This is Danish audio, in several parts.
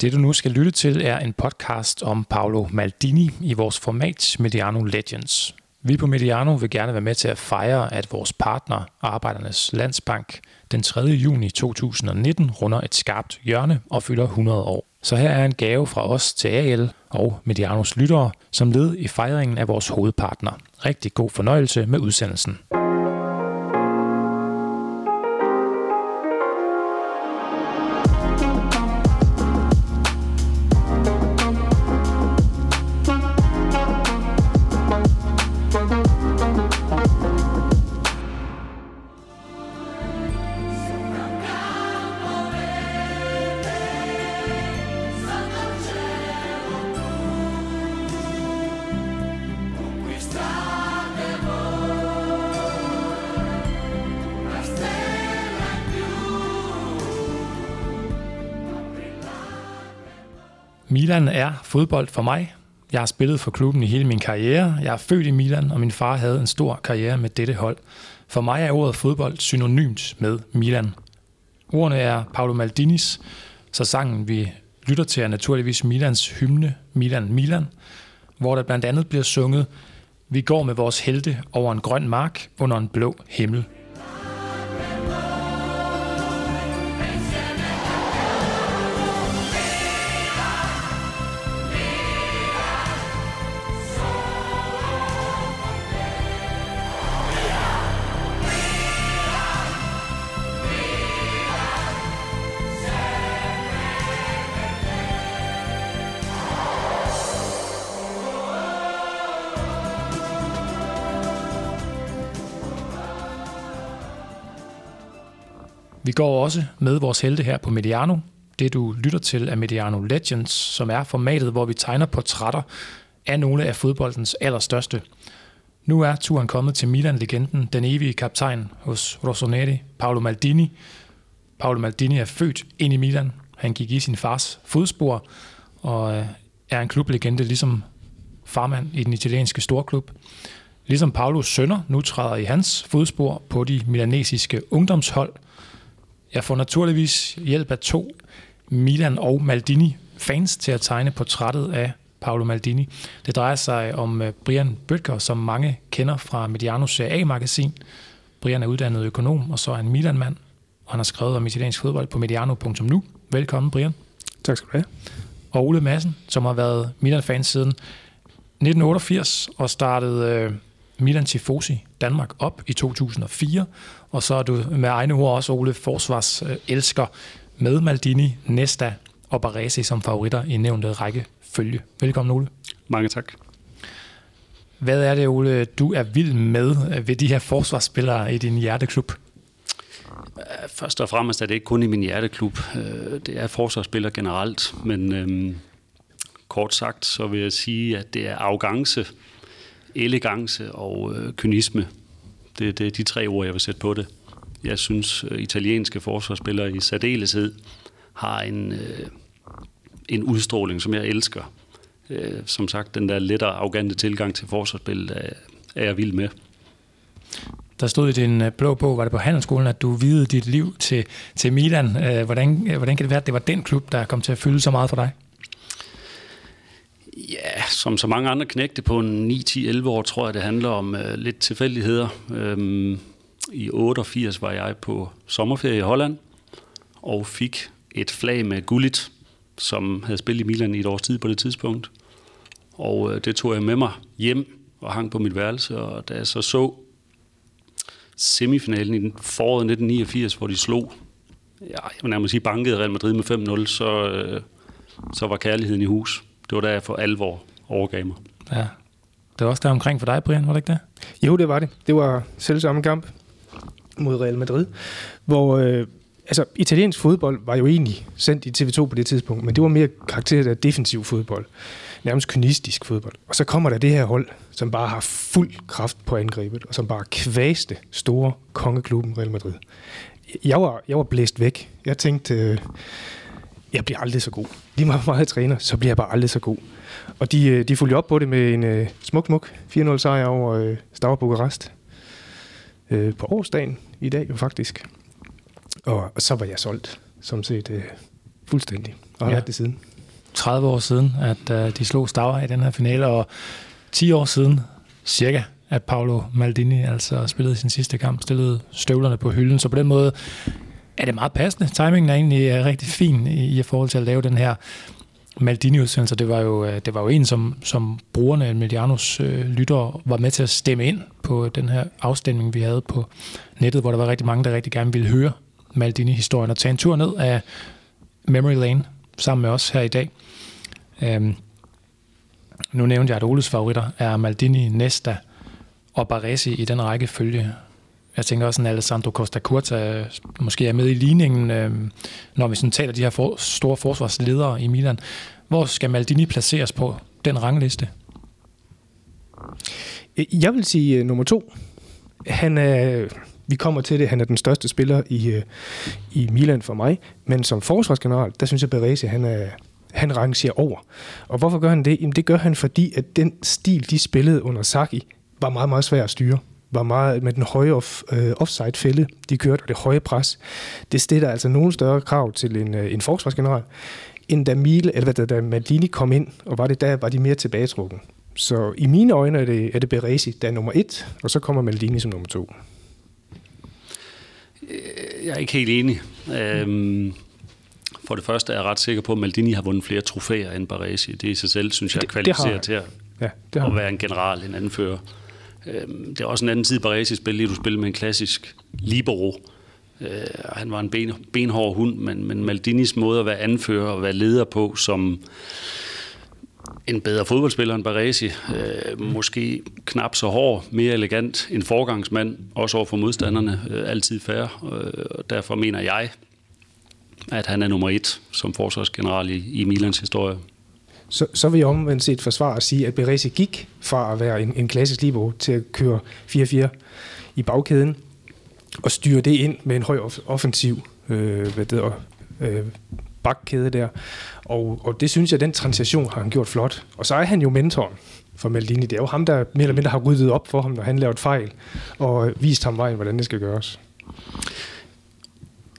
Det du nu skal lytte til er en podcast om Paolo Maldini i vores format Mediano Legends. Vi på Mediano vil gerne være med til at fejre, at vores partner, Arbejdernes Landsbank, den 3. juni 2019 runder et skarpt hjørne og fylder 100 år. Så her er en gave fra os til AL og Medianos lyttere, som led i fejringen af vores hovedpartner. Rigtig god fornøjelse med udsendelsen. Er fodbold for mig. Jeg har spillet for klubben i hele min karriere. Jeg er født i Milan, og min far havde en stor karriere med dette hold. For mig er ordet fodbold synonymt med Milan. Ordene er Paolo Maldinis, så sangen vi lytter til er naturligvis Milans hymne Milan Milan, hvor der blandt andet bliver sunget Vi går med vores helte over en grøn mark under en blå himmel. Går også med vores helte her på Mediano. Det du lytter til er Mediano Legends, som er formatet, hvor vi tegner portrætter af nogle af fodboldens allerstørste. Nu er turen kommet til Milan-legenden, den evige kaptajn hos Rossoneri, Paolo Maldini. Paolo Maldini er født ind i Milan. Han gik i sin fars fodspor og øh, er en klublegende, ligesom farmand i den italienske storklub. Ligesom Paulos sønner nu træder i hans fodspor på de milanesiske ungdomshold – jeg får naturligvis hjælp af to Milan og Maldini fans til at tegne portrættet af Paolo Maldini. Det drejer sig om øh, Brian Bøtger, som mange kender fra Medianos Serie A-magasin. Brian er uddannet økonom, og så er han Milan-mand, og han har skrevet om italiensk fodbold på mediano.nu. Velkommen, Brian. Tak skal du have. Og Ole Madsen, som har været Milan-fan siden 1988 og startede øh, Milan Tifosi Danmark op i 2004, og så er du med egne ord også, Ole, forsvars elsker med Maldini, Nesta og Baresi som favoritter i nævnte række følge. Velkommen, Ole. Mange tak. Hvad er det, Ole, du er vild med ved de her forsvarsspillere i din hjerteklub? Først og fremmest er det ikke kun i min hjerteklub. Øh, det er forsvarsspillere generelt, men øhm, kort sagt så vil jeg sige, at det er arrogance, elegance og øh, kynisme. Det, det er de tre ord, jeg vil sætte på det. Jeg synes, øh, italienske forsvarsspillere i særdeleshed har en, øh, en udstråling, som jeg elsker. Øh, som sagt, den der lettere arrogante tilgang til forsvarsspillet er, er jeg vild med. Der stod i din øh, blå bog, var det på handelsskolen, at du videde dit liv til, til Milan. Øh, hvordan, hvordan kan det være, at det var den klub, der kom til at fylde så meget for dig? Ja, som så mange andre knægte på en 9-10-11 år, tror jeg, det handler om øh, lidt tilfældigheder. Øhm, I 88 var jeg på sommerferie i Holland og fik et flag med Gullit, som havde spillet i Milan i et års tid på det tidspunkt. Og øh, det tog jeg med mig hjem og hang på mit værelse, og da jeg så så semifinalen i foråret 1989, hvor de slog, ja, jeg vil nærmest sige bankede Real Madrid med 5-0, så, øh, så var kærligheden i hus det var der, jeg for alvor overgav mig. Ja. Det var også der omkring for dig, Brian, var det ikke det? Jo, det var det. Det var selv samme kamp mod Real Madrid, hvor øh, altså, italiensk fodbold var jo egentlig sendt i TV2 på det tidspunkt, men det var mere karakteret af defensiv fodbold, nærmest kynistisk fodbold. Og så kommer der det her hold, som bare har fuld kraft på angrebet, og som bare kvæste store kongeklubben Real Madrid. Jeg var, jeg var blæst væk. Jeg tænkte, øh, jeg bliver aldrig så god. Lige meget meget jeg træner, så bliver jeg bare aldrig så god. Og de, øh, de fulgte op på det med en uh, smuk, smuk 4-0 sejr over uh, Stavar Bukarest. Uh, på årsdagen i dag jo faktisk. Og, og så var jeg solgt, som set, uh, Fuldstændig. Og har Ja. det siden. 30 år siden, at uh, de slog Stavre i den her finale, og 10 år siden, cirka, at Paolo Maldini altså spillede sin sidste kamp, stillede støvlerne på hylden. Så på den måde er det meget passende. Timingen er egentlig øh, rigtig fin i, i forhold til at lave den her Maldini-udsendelse. Det var jo, øh, det var jo en, som, som brugerne af Medianos øh, lyttere var med til at stemme ind på den her afstemning, vi havde på nettet, hvor der var rigtig mange, der rigtig gerne ville høre Maldini-historien og tage en tur ned af Memory Lane sammen med os her i dag. Øhm, nu nævnte jeg, at Oles favoritter er Maldini, Nesta og Baresi i den rækkefølge. Jeg tænker også, at Alessandro Costa Curta øh, måske er med i ligningen, øh, når vi sådan taler de her for, store forsvarsledere i Milan. Hvor skal Maldini placeres på den rangliste? Øh, jeg vil sige uh, nummer to. Han er, vi kommer til det, han er den største spiller i, uh, i Milan for mig, men som forsvarsgeneral, der synes jeg, Berese, han er, han rangerer over. Og hvorfor gør han det? Jamen det gør han, fordi at den stil, de spillede under Saki, var meget, meget svær at styre var meget med den høje off, øh, offside-fælde, de kørte, og det høje pres. Det stiller altså nogle større krav til en, øh, en forsvarsgeneral, end da, Mile, eller hvad, da Maldini kom ind, og var det der, var de mere tilbagetrukken. Så i mine øjne er det, er det Beresi, der er nummer et, og så kommer Maldini som nummer to. Jeg er ikke helt enig. Øhm, for det første er jeg ret sikker på, at Maldini har vundet flere trofæer end Baresi. Det i sig selv, synes jeg, kvalificerer til at, Ja, det har at være en general, en anfører. Øhm, det er også en anden tid, Baresi spillede, lige du spillede med en klassisk libero. Og han var en ben, benhård hund, men, men Maldinis måde at være anfører og være leder på, som en bedre fodboldspiller end Baresi. Øh, måske knap så hård, mere elegant, en forgangsmand, også over for modstanderne, øh, altid færre. Øh, og derfor mener jeg, at han er nummer et som forsvarsgeneral i, i Milans historie. Så, så vil jeg omvendt set forsvare at sige, at Berese gik fra at være en, en klassisk libero til at køre 4-4 i bagkæden, og styre det ind med en høj offensiv øh, hvad det er, øh, bakkæde der. Og, og det synes jeg, den transition har han gjort flot. Og så er han jo mentoren for Maldini. Det er jo ham, der mere eller mindre har ryddet op for ham, når han lavet et fejl, og vist ham vejen, hvordan det skal gøres.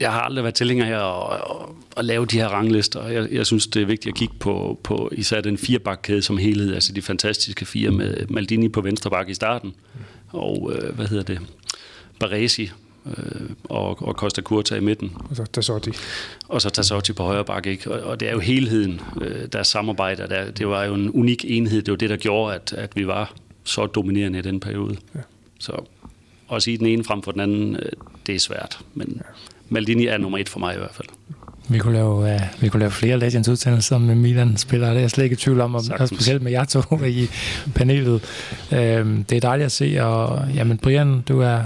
Jeg har aldrig været tilhænger af at, at, at lave de her ranglister. Jeg, jeg synes, det er vigtigt at kigge på, på især den firebakkæde som helhed, altså de fantastiske fire med Maldini på venstre bakke i starten, og øh, hvad hedder det, Baresi øh, og, og Costa Curta i midten, Og så, der de. og så Tassotti på højre bakke. Ikke? Og, og det er jo helheden, øh, deres samarbejde, der, det var jo en unik enhed. Det var det, der gjorde, at, at vi var så dominerende i den periode. Ja. Så at sige den ene frem for den anden, øh, det er svært. Men Maldini er nummer et for mig i hvert fald. Vi kunne lave, uh, vi kunne lave flere Legends udsendelser med Milan-spillere, det er jeg slet ikke i tvivl om, og specielt med jer to i panelet. Uh, det er dejligt at se, og jamen Brian, du er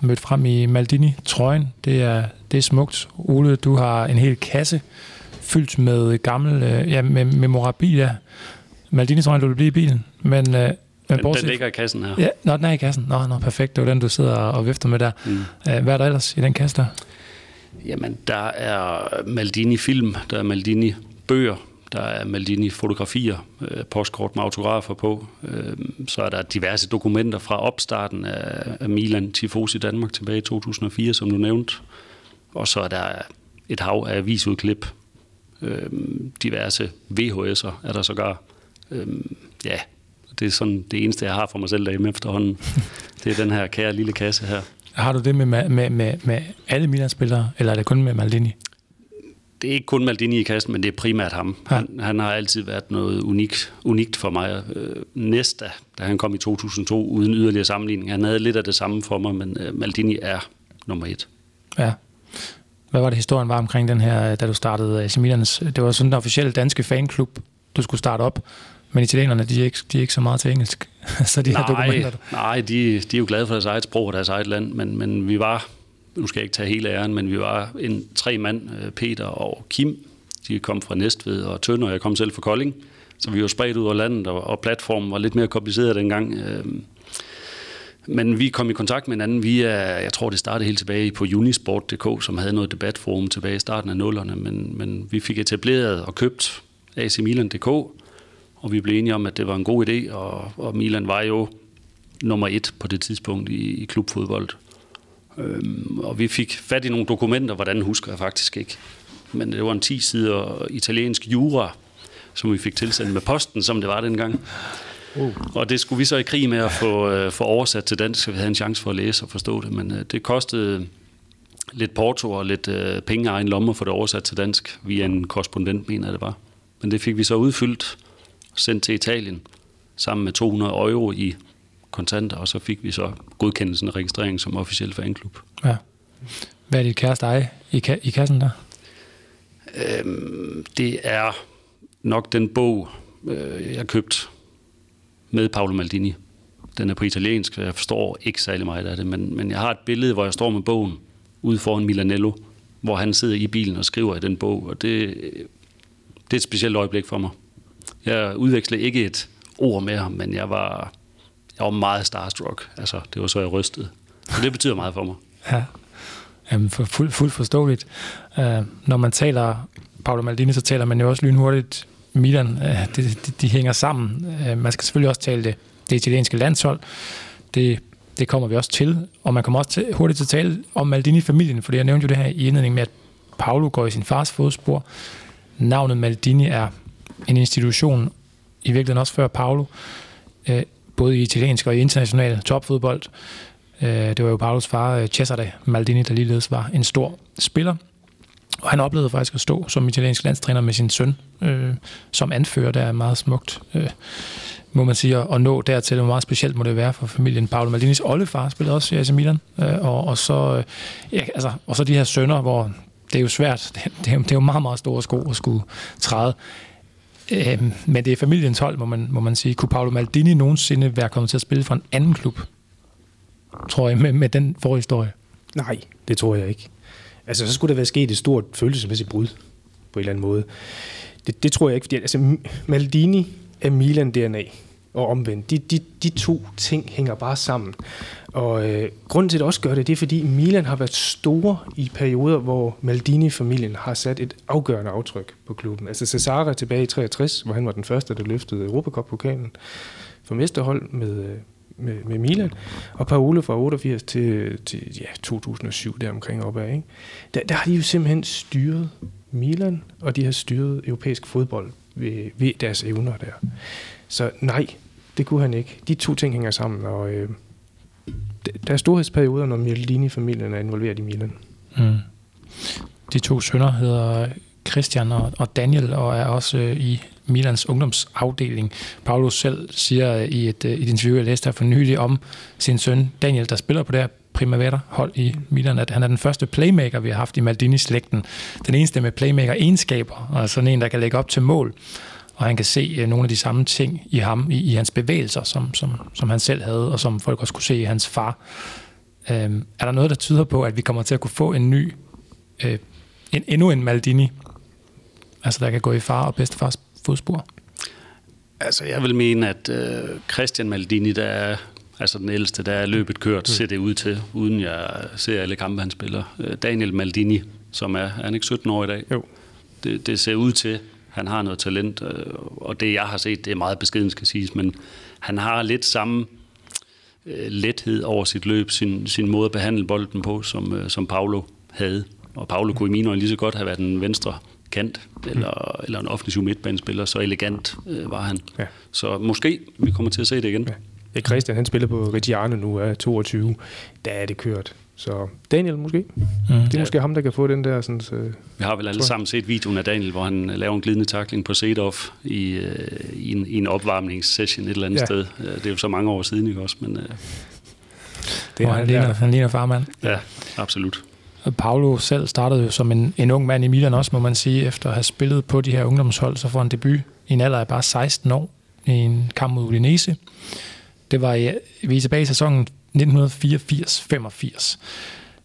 mødt frem i Maldini-trøjen. Det er, det er smukt. Ole, du har en hel kasse fyldt med gammel, uh, ja, med memorabilia. Maldini-trøjen, du vil blive i bilen, men... Uh, men Den, den bortset- ligger i kassen her. Ja, nå, den er i kassen. Nå, nå, perfekt. Det var den, du sidder og vifter med der. Mm. Hvad er der ellers i den kasse der? Jamen, der er Maldini-film, der er Maldini-bøger, der er Maldini-fotografier, øh, postkort med autografer på. Øh, så er der diverse dokumenter fra opstarten af, Milan Tifosi Danmark tilbage i 2004, som du nævnte. Og så er der et hav af avisudklip. Øh, diverse VHS'er er der sågar. Øh, ja, det er sådan det eneste, jeg har for mig selv derhjemme efterhånden. Det er den her kære lille kasse her. Har du det med, med, med, med alle Milan-spillere, eller er det kun med Maldini? det er ikke kun Maldini i kassen, men det er primært ham. Ja. Han, han har altid været noget unikt, unikt for mig. Øh, Næsta, da han kom i 2002, uden yderligere sammenligning, han havde lidt af det samme for mig, men øh, Maldini er nummer et. Ja. Hvad var det, historien var omkring den her, da du startede AC Milans? Det var sådan den officielle danske fanklub, du skulle starte op. Men italienerne, de er ikke, de er ikke så meget til engelsk. så de her dokumenter. Nej, nej de, de er jo glade for deres eget sprog og deres eget land, men, men vi var, nu skal jeg ikke tage hele æren, men vi var en tre mand, øh, Peter og Kim. De kom fra Næstved og Tønder, og jeg kom selv fra Kolding. Så vi var spredt ud over landet, og, og platformen var lidt mere kompliceret dengang. Øh, Men vi kom i kontakt med hinanden via, jeg tror det startede helt tilbage på unisport.dk, som havde noget debatforum tilbage i starten af nullerne, men, men vi fik etableret og købt AC Milan.dk, og vi blev enige om, at det var en god idé, og, og Milan var jo nummer et på det tidspunkt i, i klubfodbold. Øhm, og vi fik fat i nogle dokumenter, hvordan husker jeg faktisk ikke. men det var en 10 sider italiensk jura, som vi fik tilsendt med posten, som det var dengang. Uh. Og det skulle vi så i krig med at få, øh, få oversat til dansk, så vi havde en chance for at læse og forstå det. Men øh, det kostede lidt porto og lidt øh, penge af egen lomme for det oversat til dansk via en korrespondent, mener jeg det var. Men det fik vi så udfyldt sendt til Italien sammen med 200 euro i kontanter, og så fik vi så godkendelsen af registrering som officiel fanklub. Ja. Hvad er dit kæreste eje i, ka- i kassen der? Øhm, det er nok den bog, øh, jeg købt med Paolo Maldini. Den er på italiensk, så jeg forstår ikke særlig meget af det, men, men jeg har et billede, hvor jeg står med bogen ude foran Milanello, hvor han sidder i bilen og skriver i den bog, og det, det er et specielt øjeblik for mig. Jeg udvekslede ikke et ord med ham, men jeg var, jeg var meget starstruck. Altså, det var så, jeg rystede. Så det betyder meget for mig. Ja, Jamen, for fuld, fuldt forståeligt. Uh, når man taler Paolo Maldini, så taler man jo også lynhurtigt Milan. Øh, uh, de, de, de hænger sammen. Uh, man skal selvfølgelig også tale det, det italienske landshold. Det, det kommer vi også til. Og man kommer også til, hurtigt til at tale om Maldini-familien, fordi jeg nævnte jo det her i indledning med, at Paolo går i sin fars fodspor. Navnet Maldini er en institution, i virkeligheden også før Paolo, øh, både i italiensk og i international topfodbold. Øh, det var jo Paulos far, øh, Cesare Maldini, der ligeledes var en stor spiller. Og han oplevede faktisk at stå som italiensk landstræner med sin søn, øh, som anfører, der er meget smukt, øh, må man sige, at nå dertil. Hvor meget specielt må det være for familien. Paolo Maldinis oldefar spillede også i AC Milan, øh, og, og, så, øh, ja, altså, og så de her sønner, hvor det er jo svært, det, det, er, det er jo meget, meget store sko at skulle træde. Øh, men det er familiens hold, må man, må man sige. Kunne Paolo Maldini nogensinde være kommet til at spille for en anden klub? Tror jeg, med, med den forhistorie. Nej, det tror jeg ikke. Altså, så skulle der være sket et stort følelsesmæssigt brud på en eller anden måde. Det, det tror jeg ikke, fordi altså, Maldini er Milan-DNA og omvendt. De, de, de to ting hænger bare sammen. Og øh, grunden til, at det også gør det, det er, fordi Milan har været store i perioder, hvor Maldini-familien har sat et afgørende aftryk på klubben. Altså Cesare tilbage i 63, hvor han var den første, der løftede Europacup-pokalen for mesterhold med, øh, med, med Milan, og Paolo fra 88 til, til ja, 2007 der omkring opad. Ikke? Der, der har de jo simpelthen styret Milan, og de har styret europæisk fodbold ved, ved deres evner der. Så nej, det kunne han ikke. De to ting hænger sammen, og øh, der er storhedsperioder, når Mjellini-familien er involveret i Milan. Mm. De to sønner hedder Christian og Daniel, og er også øh, i Milans ungdomsafdeling. Paulus selv siger øh, i et, øh, i et interview, jeg læste her for nylig om sin søn Daniel, der spiller på det her Primavera-hold i Milan, at han er den første playmaker, vi har haft i Maldini-slægten. Den eneste med playmaker-egenskaber, og sådan en, der kan lægge op til mål og han kan se øh, nogle af de samme ting i ham, i, i hans bevægelser, som, som, som han selv havde, og som folk også kunne se i hans far. Øhm, er der noget, der tyder på, at vi kommer til at kunne få en ny, øh, en, endnu en Maldini, altså der kan gå i far og bedstefars fodspor? Altså, jeg vil mene, at øh, Christian Maldini, der er altså den ældste, der er løbet kørt, mm. ser det ud til, uden jeg ser alle kampe, han spiller. Øh, Daniel Maldini, som er, er han ikke 17 år i dag? Jo. Det, det ser ud til, han har noget talent, øh, og det jeg har set, det er meget beskeden, skal siges, men han har lidt samme øh, lethed over sit løb, sin, sin måde at behandle bolden på, som, øh, som Paulo havde. Og Paulo kunne i mine øjne lige så godt have været en venstre kant, eller, mm. eller en offensiv midtbanespiller, så elegant øh, var han. Ja. Så måske vi kommer til at se det igen. Ja, Christian, han spiller på Reggiano nu, er 22. Der er det kørt. Så Daniel måske. Mm. Det er ja. måske ham, der kan få den der... Sådan, så, Vi har vel alle sammen set videoen af Daniel, hvor han laver en glidende takling på Seedorf i, uh, i, en, i en opvarmningssession et eller andet ja. sted. Det er jo så mange år siden, ikke også? Men, uh, det er han, ligner, han ligner farmand. Ja, absolut. Paulo selv startede jo som en, en ung mand i Milan også, må man sige, efter at have spillet på de her ungdomshold, så får han debut i en alder af bare 16 år i en kamp mod Udinese. Det var i, vi er tilbage i sæsonen 1984-85.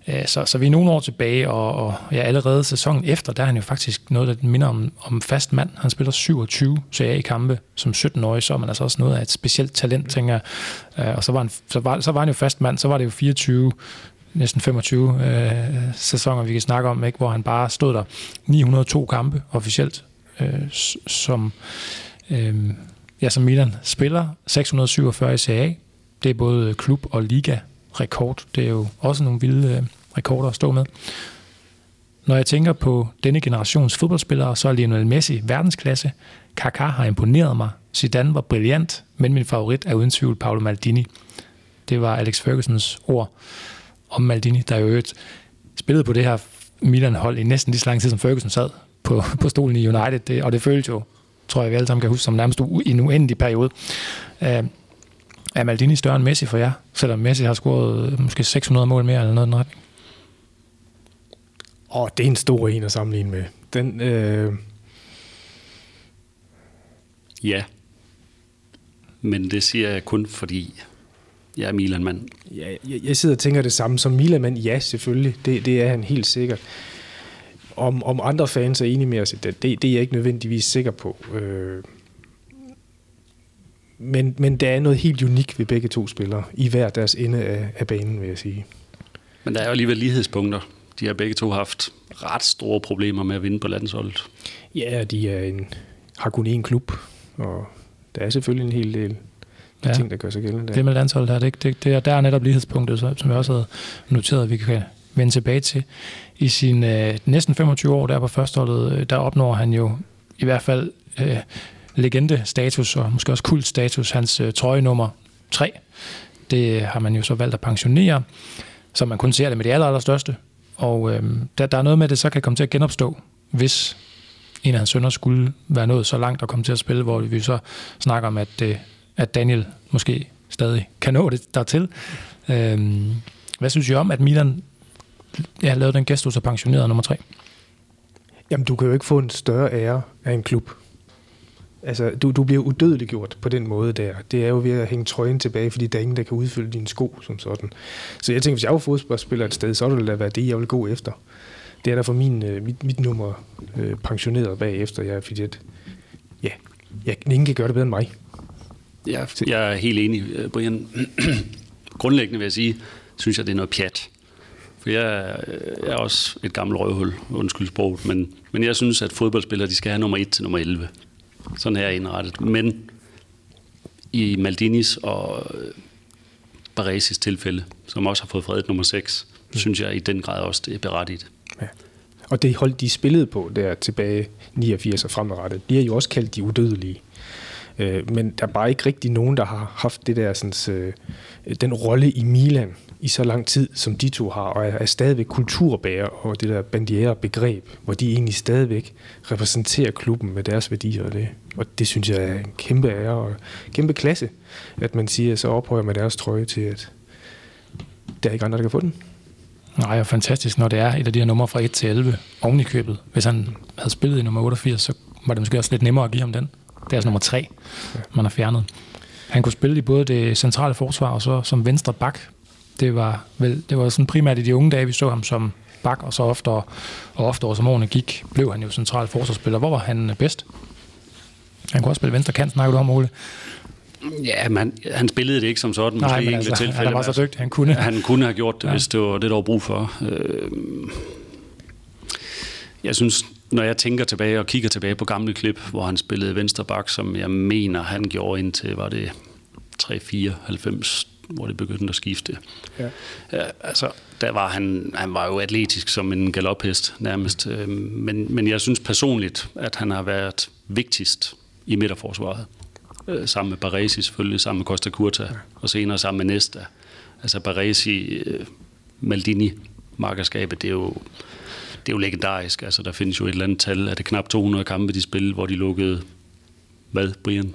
Øh, så, så vi er nogle år tilbage, og, og ja, allerede sæsonen efter, der er han jo faktisk noget, der minder om, om fast mand. Han spiller 27 CA-kampe som 17-årig, så er man altså også noget af et specielt talent, tænker jeg. Øh, og så var, han, så, var, så var han jo fast mand, så var det jo 24 næsten 25 øh, sæsoner, vi kan snakke om, ikke, hvor han bare stod der 902 kampe officielt, øh, som, øh, ja, som Milan spiller, 647 i CA, det er både klub og liga rekord. Det er jo også nogle vilde øh, rekorder at stå med. Når jeg tænker på denne generations fodboldspillere, så er Lionel Messi verdensklasse. Kaká har imponeret mig. Zidane var brilliant, men min favorit er uden tvivl Paolo Maldini. Det var Alex Fergusons ord om Maldini, der jo øvrigt spillede på det her Milan-hold i næsten lige så lang tid, som Ferguson sad på, på stolen i United. Det, og det føltes jo, tror jeg, vi alle sammen kan huske, som nærmest en uendelig periode. Uh, er Maldini større end Messi for jer? Selvom Messi har scoret måske 600 mål mere eller noget i den retning. Åh, det er en stor en at sammenligne med. Den, øh... Ja. Men det siger jeg kun, fordi jeg er Milan-mand. Ja, jeg, jeg sidder og tænker det samme som Milan-mand. Ja, selvfølgelig. Det, det er han helt sikkert. Om, om andre fans er enige med os, det, det, det er jeg ikke nødvendigvis sikker på. Øh... Men, men der er noget helt unikt ved begge to spillere, i hver deres ende af, af banen, vil jeg sige. Men der er jo alligevel lighedspunkter de har begge to haft ret store problemer med at vinde på landsholdet. Ja, de er en, har kun én klub, og der er selvfølgelig en hel del ja. ting, der gør sig gældende der. Det med landsholdet her, det, det, det, der er netop lighedspunktet, som jeg også havde noteret, at vi kan vende tilbage til. I sin øh, næsten 25 år der på førsteholdet, øh, der opnår han jo i hvert fald øh, legende-status, og måske også kult-status, hans øh, trøje nummer 3. Det har man jo så valgt at pensionere, så man kun ser det med de aller, allerstørste. Og øh, der, der er noget med, at det så kan komme til at genopstå, hvis en af hans sønner skulle være nået så langt og komme til at spille, hvor vi så snakker om, at, øh, at Daniel måske stadig kan nå det dertil. Øh, hvad synes I om, at Milan ja, lavede den gestus og pensionerede nummer tre? Jamen, du kan jo ikke få en større ære af en klub, Altså, du, du bliver udødeliggjort på den måde der. Det er jo ved at hænge trøjen tilbage, fordi der er ingen, der kan udfylde dine sko som sådan. Så jeg tænker, hvis jeg var fodboldspiller et sted, så ville det da være det, jeg vil gå efter. Det er der for min, øh, mit, mit nummer øh, pensioneret bagefter, jeg, fordi at, ja, jeg, ingen kan gøre det bedre end mig. Ja, jeg er helt enig, øh, Brian. Grundlæggende vil jeg sige, synes jeg, det er noget pjat. For jeg, øh, jeg er også et gammelt røvhul, undskyld sproget, men, men jeg synes, at fodboldspillere de skal have nummer 1 til nummer 11. Sådan her indrettet. Men i Maldinis og Baresis tilfælde, som også har fået fredet nummer 6, mm. synes jeg i den grad også, det er berettiget. Ja. Og det hold, de spillede på der tilbage 89 og fremadrettet, de er jo også kaldt de udødelige. Øh, men der er bare ikke rigtig nogen, der har haft det der, sådan, øh, den rolle i Milan, i så lang tid, som de to har, og er, er stadigvæk kulturbærer og det der bandiere begreb, hvor de egentlig stadigvæk repræsenterer klubben med deres værdier. Og det, og det synes jeg er en kæmpe ære og kæmpe klasse, at man siger, så ophøjer med deres trøje til, at der er ikke andre, der kan få den. Nej, og fantastisk, når det er et af de her numre fra 1 til 11 oven i købet. Hvis han havde spillet i nummer 88, så var det måske også lidt nemmere at give ham den. Det er altså nummer 3, man har fjernet. Han kunne spille i både det centrale forsvar og så som venstre bak det var, vel, det var sådan primært i de unge dage, vi så ham som bak, og så ofte og, og ofte som årene gik, blev han jo central forsvarsspiller. Hvor var han bedst? Han kunne også spille venstre kant, snakker du om, Ole? Ja, men han spillede det ikke som sådan, måske Nej, men altså, tilfælde. Han var så dygtig, han kunne. Han kunne have gjort det, ja. hvis det var det, der var brug for. Øh, jeg synes, når jeg tænker tilbage og kigger tilbage på gamle klip, hvor han spillede venstre bak, som jeg mener, han gjorde indtil, var det 3-4-90, hvor det begyndte at skifte. Ja. Ja, altså, der var han, han var jo atletisk som en galophest nærmest, øh, men, men jeg synes personligt, at han har været vigtigst i midterforsvaret. Øh, sammen med Baresi selvfølgelig, sammen med Costa Curta, ja. og senere sammen med Nesta. Altså Baresi, øh, Maldini, markerskabet, det er jo det er jo legendarisk. Altså, der findes jo et eller andet tal, at det knap 200 kampe, de spillede, hvor de lukkede, hvad, Brian?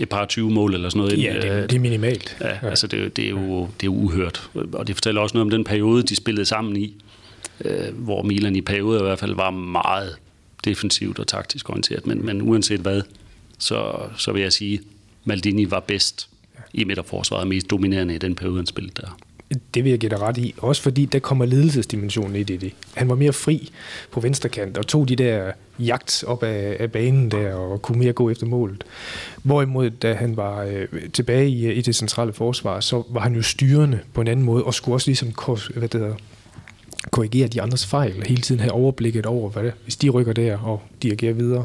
et par 20 mål eller sådan noget. Ja, det, er, det er minimalt. Ja, ja. altså det, det, er jo, det er jo uhørt. Og det fortæller også noget om den periode, de spillede sammen i, øh, hvor Milan i perioder i hvert fald var meget defensivt og taktisk orienteret. Men, men uanset hvad, så, så vil jeg sige, Maldini var bedst i midterforsvaret, mest dominerende i den periode, han spillede der. Det vil jeg give dig ret i. Også fordi, der kommer ledelsesdimensionen i det. Han var mere fri på venstre kant og tog de der jagt op af, af banen der og kunne mere gå efter målet. Hvorimod, da han var øh, tilbage i, i det centrale forsvar, så var han jo styrende på en anden måde og skulle også ligesom hvad det hedder, korrigere de andres fejl. Hele tiden have overblikket over, hvad det, hvis de rykker der og dirigerer videre.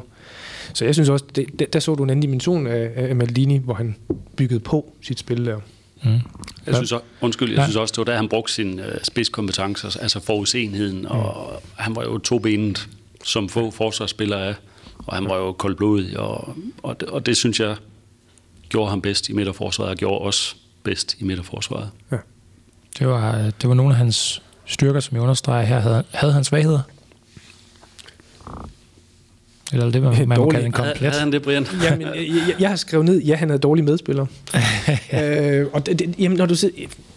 Så jeg synes også, det, der så du en anden dimension af, af Maldini, hvor han byggede på sit spil der. Mm. Jeg synes, også, undskyld, jeg synes også, det var der, han brugte sin uh, spidskompetencer, altså forudsenheden, mm. og han var jo tobenet, som få forsvarsspillere er, og han var jo koldblodig, og, og, det, og det synes jeg gjorde ham bedst i midterforsvaret, og gjorde os bedst i midterforsvaret. Ja. Det var, det var nogle af hans styrker, som jeg understreger her. Havde, havde han svagheder? Eller det, man, man kalde en komplet. Havde han det, Brian? jamen, jeg, jeg, jeg har skrevet ned, ja, han havde dårlige medspillere. øh, og det, det, jamen, når du siger,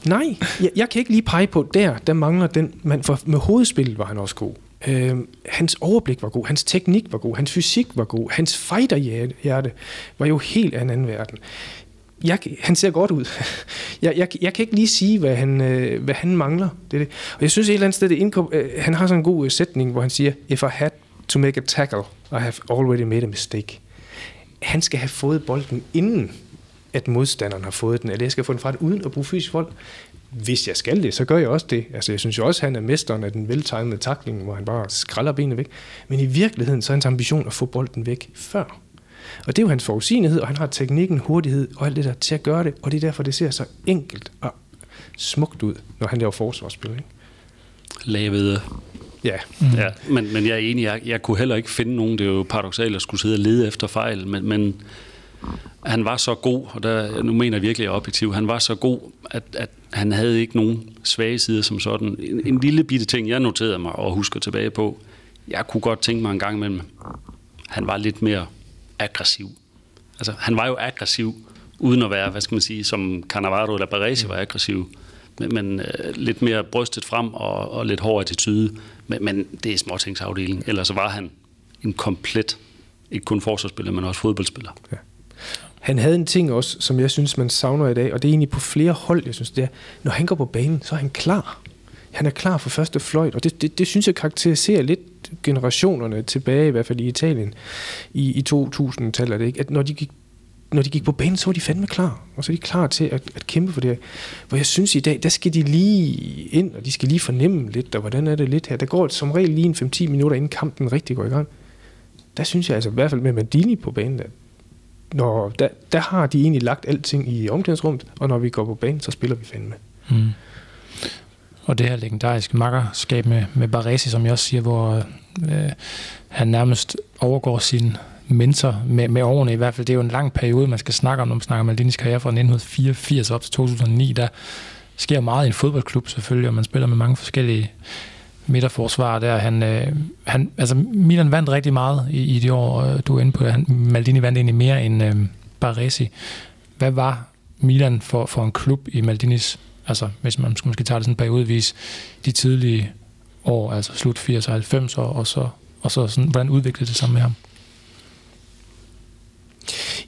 nej, jeg, jeg kan ikke lige pege på, der, der mangler den, man, for med hovedspillet var han også god. Øh, hans overblik var god, hans teknik var god, hans fysik var god, hans fighterhjerte var jo helt af en anden verden. Jeg, han ser godt ud. Jeg, jeg, jeg kan ikke lige sige, hvad han, øh, hvad han mangler. Det det. Og jeg synes et eller andet sted, det indkom, øh, han har sådan en god øh, sætning, hvor han siger, if I had to make a tackle, I have already made a mistake. Han skal have fået bolden inden, at modstanderen har fået den, eller jeg skal få den fra den uden at bruge fysisk vold. Hvis jeg skal det, så gør jeg også det. Altså, jeg synes jo også, at han er mesteren af den veltegnede takling, hvor han bare skralder benene væk. Men i virkeligheden, så er hans ambition at få bolden væk før. Og det er jo hans forudsigelighed, og han har teknikken, hurtighed og alt det der til at gøre det. Og det er derfor, det ser så enkelt og smukt ud, når han laver forsvarsspil. Ikke? Lavede Ja. Mm. ja men, men jeg er enig, jeg, jeg kunne heller ikke finde nogen, det er jo paradoxalt at skulle sidde og lede efter fejl, men, men han var så god, og der, nu mener jeg virkelig, at jeg er objektiv, han var så god, at, at han havde ikke nogen svage sider som sådan. En, en lille bitte ting, jeg noterede mig og husker tilbage på, jeg kunne godt tænke mig en gang imellem, han var lidt mere aggressiv. Altså, han var jo aggressiv, uden at være, hvad skal man sige, som Cannavaro eller Baresi var aggressiv, men, men øh, lidt mere brystet frem og, og lidt hård attitude. Men, men det er småtingsafdeling. Ellers var han en komplet, ikke kun forsvarsspiller, men også fodboldspiller. Ja. Han havde en ting også, som jeg synes, man savner i dag, og det er egentlig på flere hold, jeg synes, det er, når han går på banen, så er han klar. Han er klar for første fløjt, og det, det, det synes jeg karakteriserer lidt generationerne tilbage, i hvert fald i Italien, i, i 2000-tallet, ikke? at når de gik når de gik på banen, så var de fandme klar. Og så er de klar til at, at kæmpe for det Hvor jeg synes i dag, der skal de lige ind, og de skal lige fornemme lidt, og hvordan er det lidt her. Der går som regel lige en 5-10 minutter, inden kampen rigtig går i gang. Der synes jeg altså, i hvert fald med Mandini på banen, at når, der, der har de egentlig lagt alting i omklædningsrummet, og når vi går på banen, så spiller vi fandme. Mm. Og det her legendariske makkerskab med, med Baresi, som jeg også siger, hvor øh, han nærmest overgår sin mentor med, med årene i hvert fald. Det er jo en lang periode, man skal snakke om, når man snakker om Maldinis karriere fra 1984 op til 2009. Der sker meget i en fodboldklub selvfølgelig, og man spiller med mange forskellige midterforsvar der. Han, øh, han, altså Milan vandt rigtig meget i, i de år, øh, du er inde på. Han, Maldini vandt egentlig mere end øh, Baresi. Hvad var Milan for, for en klub i Maldinis, altså hvis man skal måske tager det sådan periodevis, de tidlige år, altså slut 80 og 90 år, og så, og så sådan, hvordan udviklede det sig med ham?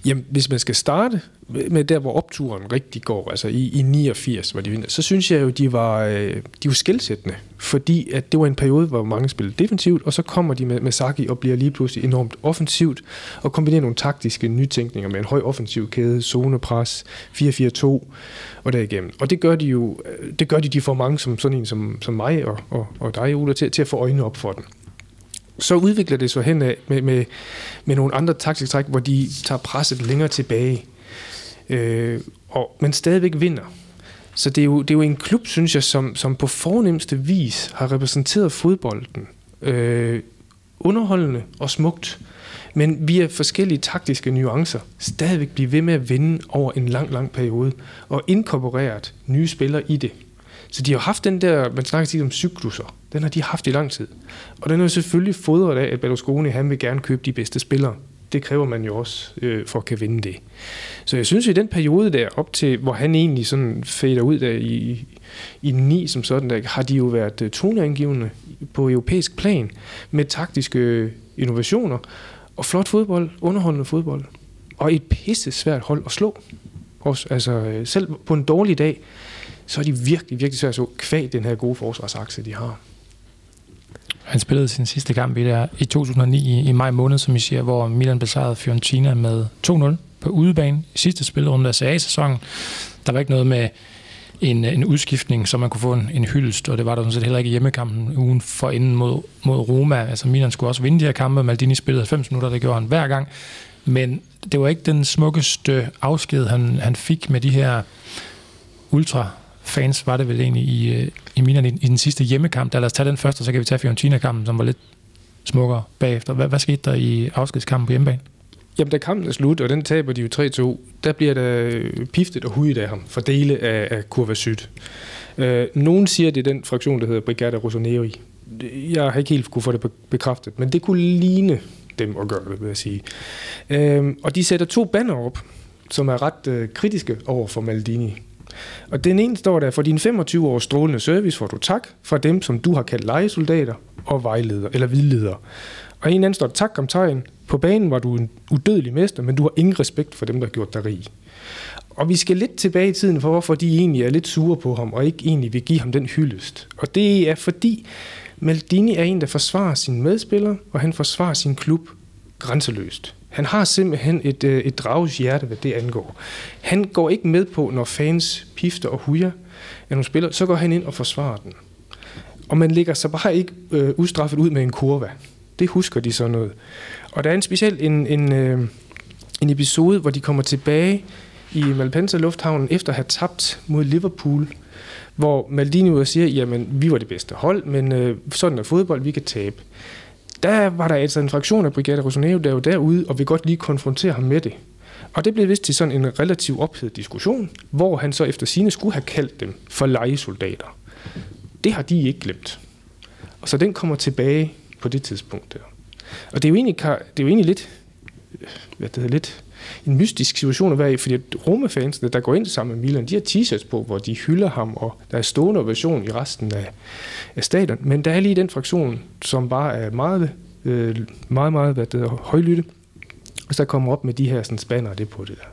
Jamen, hvis man skal starte med der, hvor opturen rigtig går, altså i, i 89, hvor de vinder, så synes jeg jo, de var, øh, de var skældsættende, fordi at det var en periode, hvor mange spillede defensivt, og så kommer de med, med Saki og bliver lige pludselig enormt offensivt, og kombinerer nogle taktiske nytænkninger med en høj offensiv kæde, zonepres, 4-4-2 og derigennem. Og det gør de jo, øh, det gør de, de får mange som sådan en som, som mig og, og, og dig, Ola, til, til at få øjnene op for den så udvikler det sig hen med, med, med nogle andre taktiske træk, hvor de tager presset længere tilbage, øh, og men stadigvæk vinder. Så det er, jo, det er jo en klub, synes jeg, som, som på fornemmeste vis har repræsenteret fodbolden øh, underholdende og smukt, men via forskellige taktiske nuancer stadigvæk blive ved med at vinde over en lang, lang periode, og inkorporeret nye spillere i det. Så de har haft den der, man snakker tit om cykluser, den har de haft i lang tid. Og den er selvfølgelig fodret af, at Berlusconi han vil gerne købe de bedste spillere. Det kræver man jo også øh, for at kan vinde det. Så jeg synes, at i den periode der, op til, hvor han egentlig sådan fader ud der i, i 9 som sådan, der, har de jo været øh, toneangivende på europæisk plan med taktiske øh, innovationer og flot fodbold, underholdende fodbold. Og et pisse svært hold at slå. Også, altså, øh, selv på en dårlig dag, så er de virkelig, virkelig svært at så kvæg den her gode forsvarsakse, de har. Han spillede sin sidste kamp i, der, i 2009 i, i maj måned, som I siger, hvor Milan besejrede Fiorentina med 2-0 på udebane i sidste spilrunde af CA-sæsonen. Der var ikke noget med en, en udskiftning, så man kunne få en, en hyldest, og det var der sådan set heller ikke i hjemmekampen ugen for inden mod, mod Roma. Altså Milan skulle også vinde de her kampe, Maldini spillede 90 minutter, det gjorde han hver gang. Men det var ikke den smukkeste afsked, han, han fik med de her ultra fans var det vel egentlig i, øh, i Milan i, i den sidste hjemmekamp. Der lad os tage den først, og så kan vi tage Fiorentina-kampen, som var lidt smukkere bagefter. Hvad, hvad skete der i afskedskampen på hjemmebane? Jamen, da kampen er slut, og den taber de jo 3-2, der bliver der øh, piftet og hudet af ham for dele af, af Kurva Syd. Øh, nogen siger, det er den fraktion, der hedder Brigada Rossoneri. Jeg har ikke helt kunne få det bekræftet, men det kunne ligne dem at gøre det, vil jeg sige. Øh, og de sætter to banner op, som er ret øh, kritiske over for Maldini. Og den ene står der, for din 25 års strålende service får du tak fra dem, som du har kaldt legesoldater og vejledere, eller vidledere. Og en anden står tak om tegn. På banen var du en udødelig mester, men du har ingen respekt for dem, der har gjort dig rig. Og vi skal lidt tilbage i tiden for, hvorfor de egentlig er lidt sure på ham, og ikke egentlig vil give ham den hyldest. Og det er fordi, Maldini er en, der forsvarer sine medspillere, og han forsvarer sin klub grænseløst. Han har simpelthen et, øh, et drages hjerte, hvad det angår. Han går ikke med på, når fans pifter og hujer af nogle spillere, så går han ind og forsvarer den. Og man ligger sig bare ikke øh, ustraffet ud med en kurva. Det husker de så noget. Og der er en speciel en, en, øh, en episode, hvor de kommer tilbage i Malpensa Lufthavnen efter at have tabt mod Liverpool, hvor Maldini ud og siger, jamen vi var det bedste hold, men øh, sådan er fodbold, vi kan tabe. Der var der altså en fraktion af Brigade Rossonero, der var derude, og vi godt lige konfrontere ham med det. Og det blev vist til sådan en relativ ophedet diskussion, hvor han så efter sine skulle have kaldt dem for legesoldater. Det har de ikke glemt. Og så den kommer tilbage på det tidspunkt der. Og det er jo egentlig, det er jo egentlig lidt, øh, hvad det hedder, lidt en mystisk situation at være i, fordi Roma-fansene, der går ind sammen med Milan, de har t-shirts på, hvor de hylder ham, og der er stående version i resten af, af stadion. Men der er lige den fraktion, som bare er meget, øh, meget, meget hvad det hedder, højlytte, og så kommer op med de her sådan, spanner det på det der.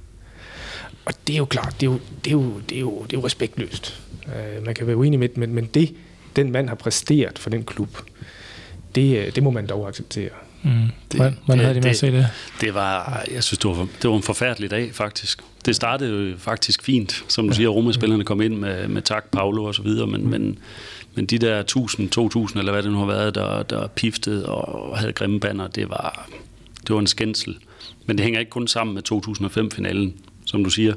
Og det er jo klart, det er jo, det er jo, det er jo, det er jo respektløst. Øh, man kan være uenig med det, men, men det, den mand har præsteret for den klub, det, øh, det må man dog acceptere. Mm. Det, hvordan, hvordan havde de med det, at se det? Det var, jeg synes, det var, det var en forfærdelig dag, faktisk. Det startede jo faktisk fint, som du ja. siger, Roma-spillerne kom ind med, med tak, Paolo og så videre, men, mm. men, men de der 1000, 2000, eller hvad det nu har været, der, der piftede og havde grimme banner, det var, det var en skændsel. Men det hænger ikke kun sammen med 2005-finalen, som du siger.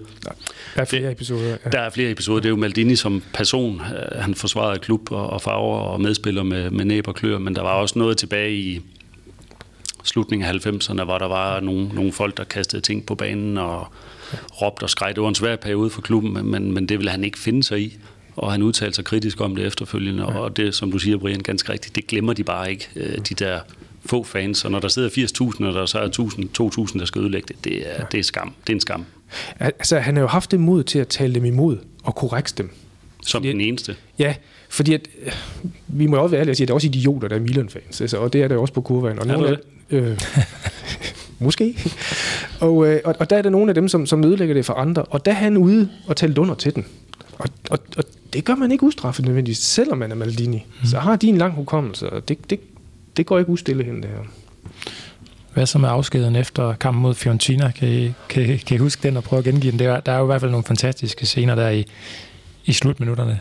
Der er flere episoder. Ja. Der er flere episoder. Det er jo Maldini som person. Han forsvarede klub og, og farver og medspiller med, med næb og klør, men der var også noget tilbage i slutningen af 90'erne, hvor der var nogle, nogle folk, der kastede ting på banen og råbte og skreg. Det var en svær periode for klubben, men, men det ville han ikke finde sig i og han udtalte sig kritisk om det efterfølgende, ja. og det, som du siger, Brian, ganske rigtigt, det glemmer de bare ikke, øh, de der få fans, og når der sidder 80.000, og der så er 1.000, 2.000, der skal ødelægge det, det er, ja. det er skam. Det er en skam. Altså, han har jo haft det mod til at tale dem imod og korrekte dem. Som fordi, den eneste? Ja, fordi at, vi må også være ærlige og sige, at der er også idioter, der er Milan-fans, altså, og det er der også på kurven. Og nogle af, øh, måske. og, øh, og, og der er der nogle af dem, som, som ødelægger det for andre, og der er han ude og tale under til den. Og, og, og det gør man ikke ustraffet nødvendigvis, selvom man er Maldini. Mm. Så har de en lang hukommelse, og det, det, det går ikke ustille hen, det her. Hvad så med afskeden efter kampen mod Fiorentina? Kan I, kan, kan I huske den og prøve at gengive den? Der, der er jo i hvert fald nogle fantastiske scener der i, i slutminutterne.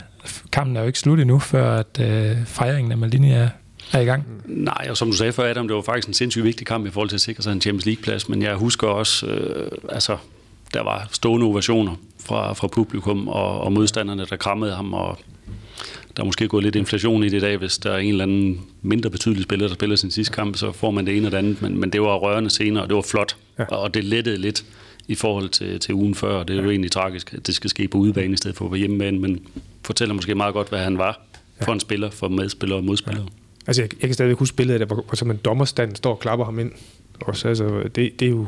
Kampen er jo ikke slut endnu, før at øh, fejringen af Maldini er, er i gang. Nej, og som du sagde før, Adam, det var faktisk en sindssygt vigtig kamp i forhold til at sikre sig en Champions League-plads, men jeg husker også, øh, altså, der var stående ovationer fra, fra publikum og, og modstanderne, der krammede ham, og der er måske gået lidt inflation i det i dag, hvis der er en eller anden mindre betydelig spiller, der spiller sin sidste kamp, så får man det ene og det andet, men, men det var rørende scener, og det var flot, ja. og det lettede lidt i forhold til, til ugen før, og det er jo egentlig tragisk, at det skal ske på udebane i stedet for på hjemmebane, men fortæller måske meget godt, hvad han var for en spiller, for medspillere og modspillere. Ja. Altså, jeg, jeg kan stadig huske billedet, der, hvor, hvor som en dommerstand står og klapper ham ind. Også, altså, det, det, er jo,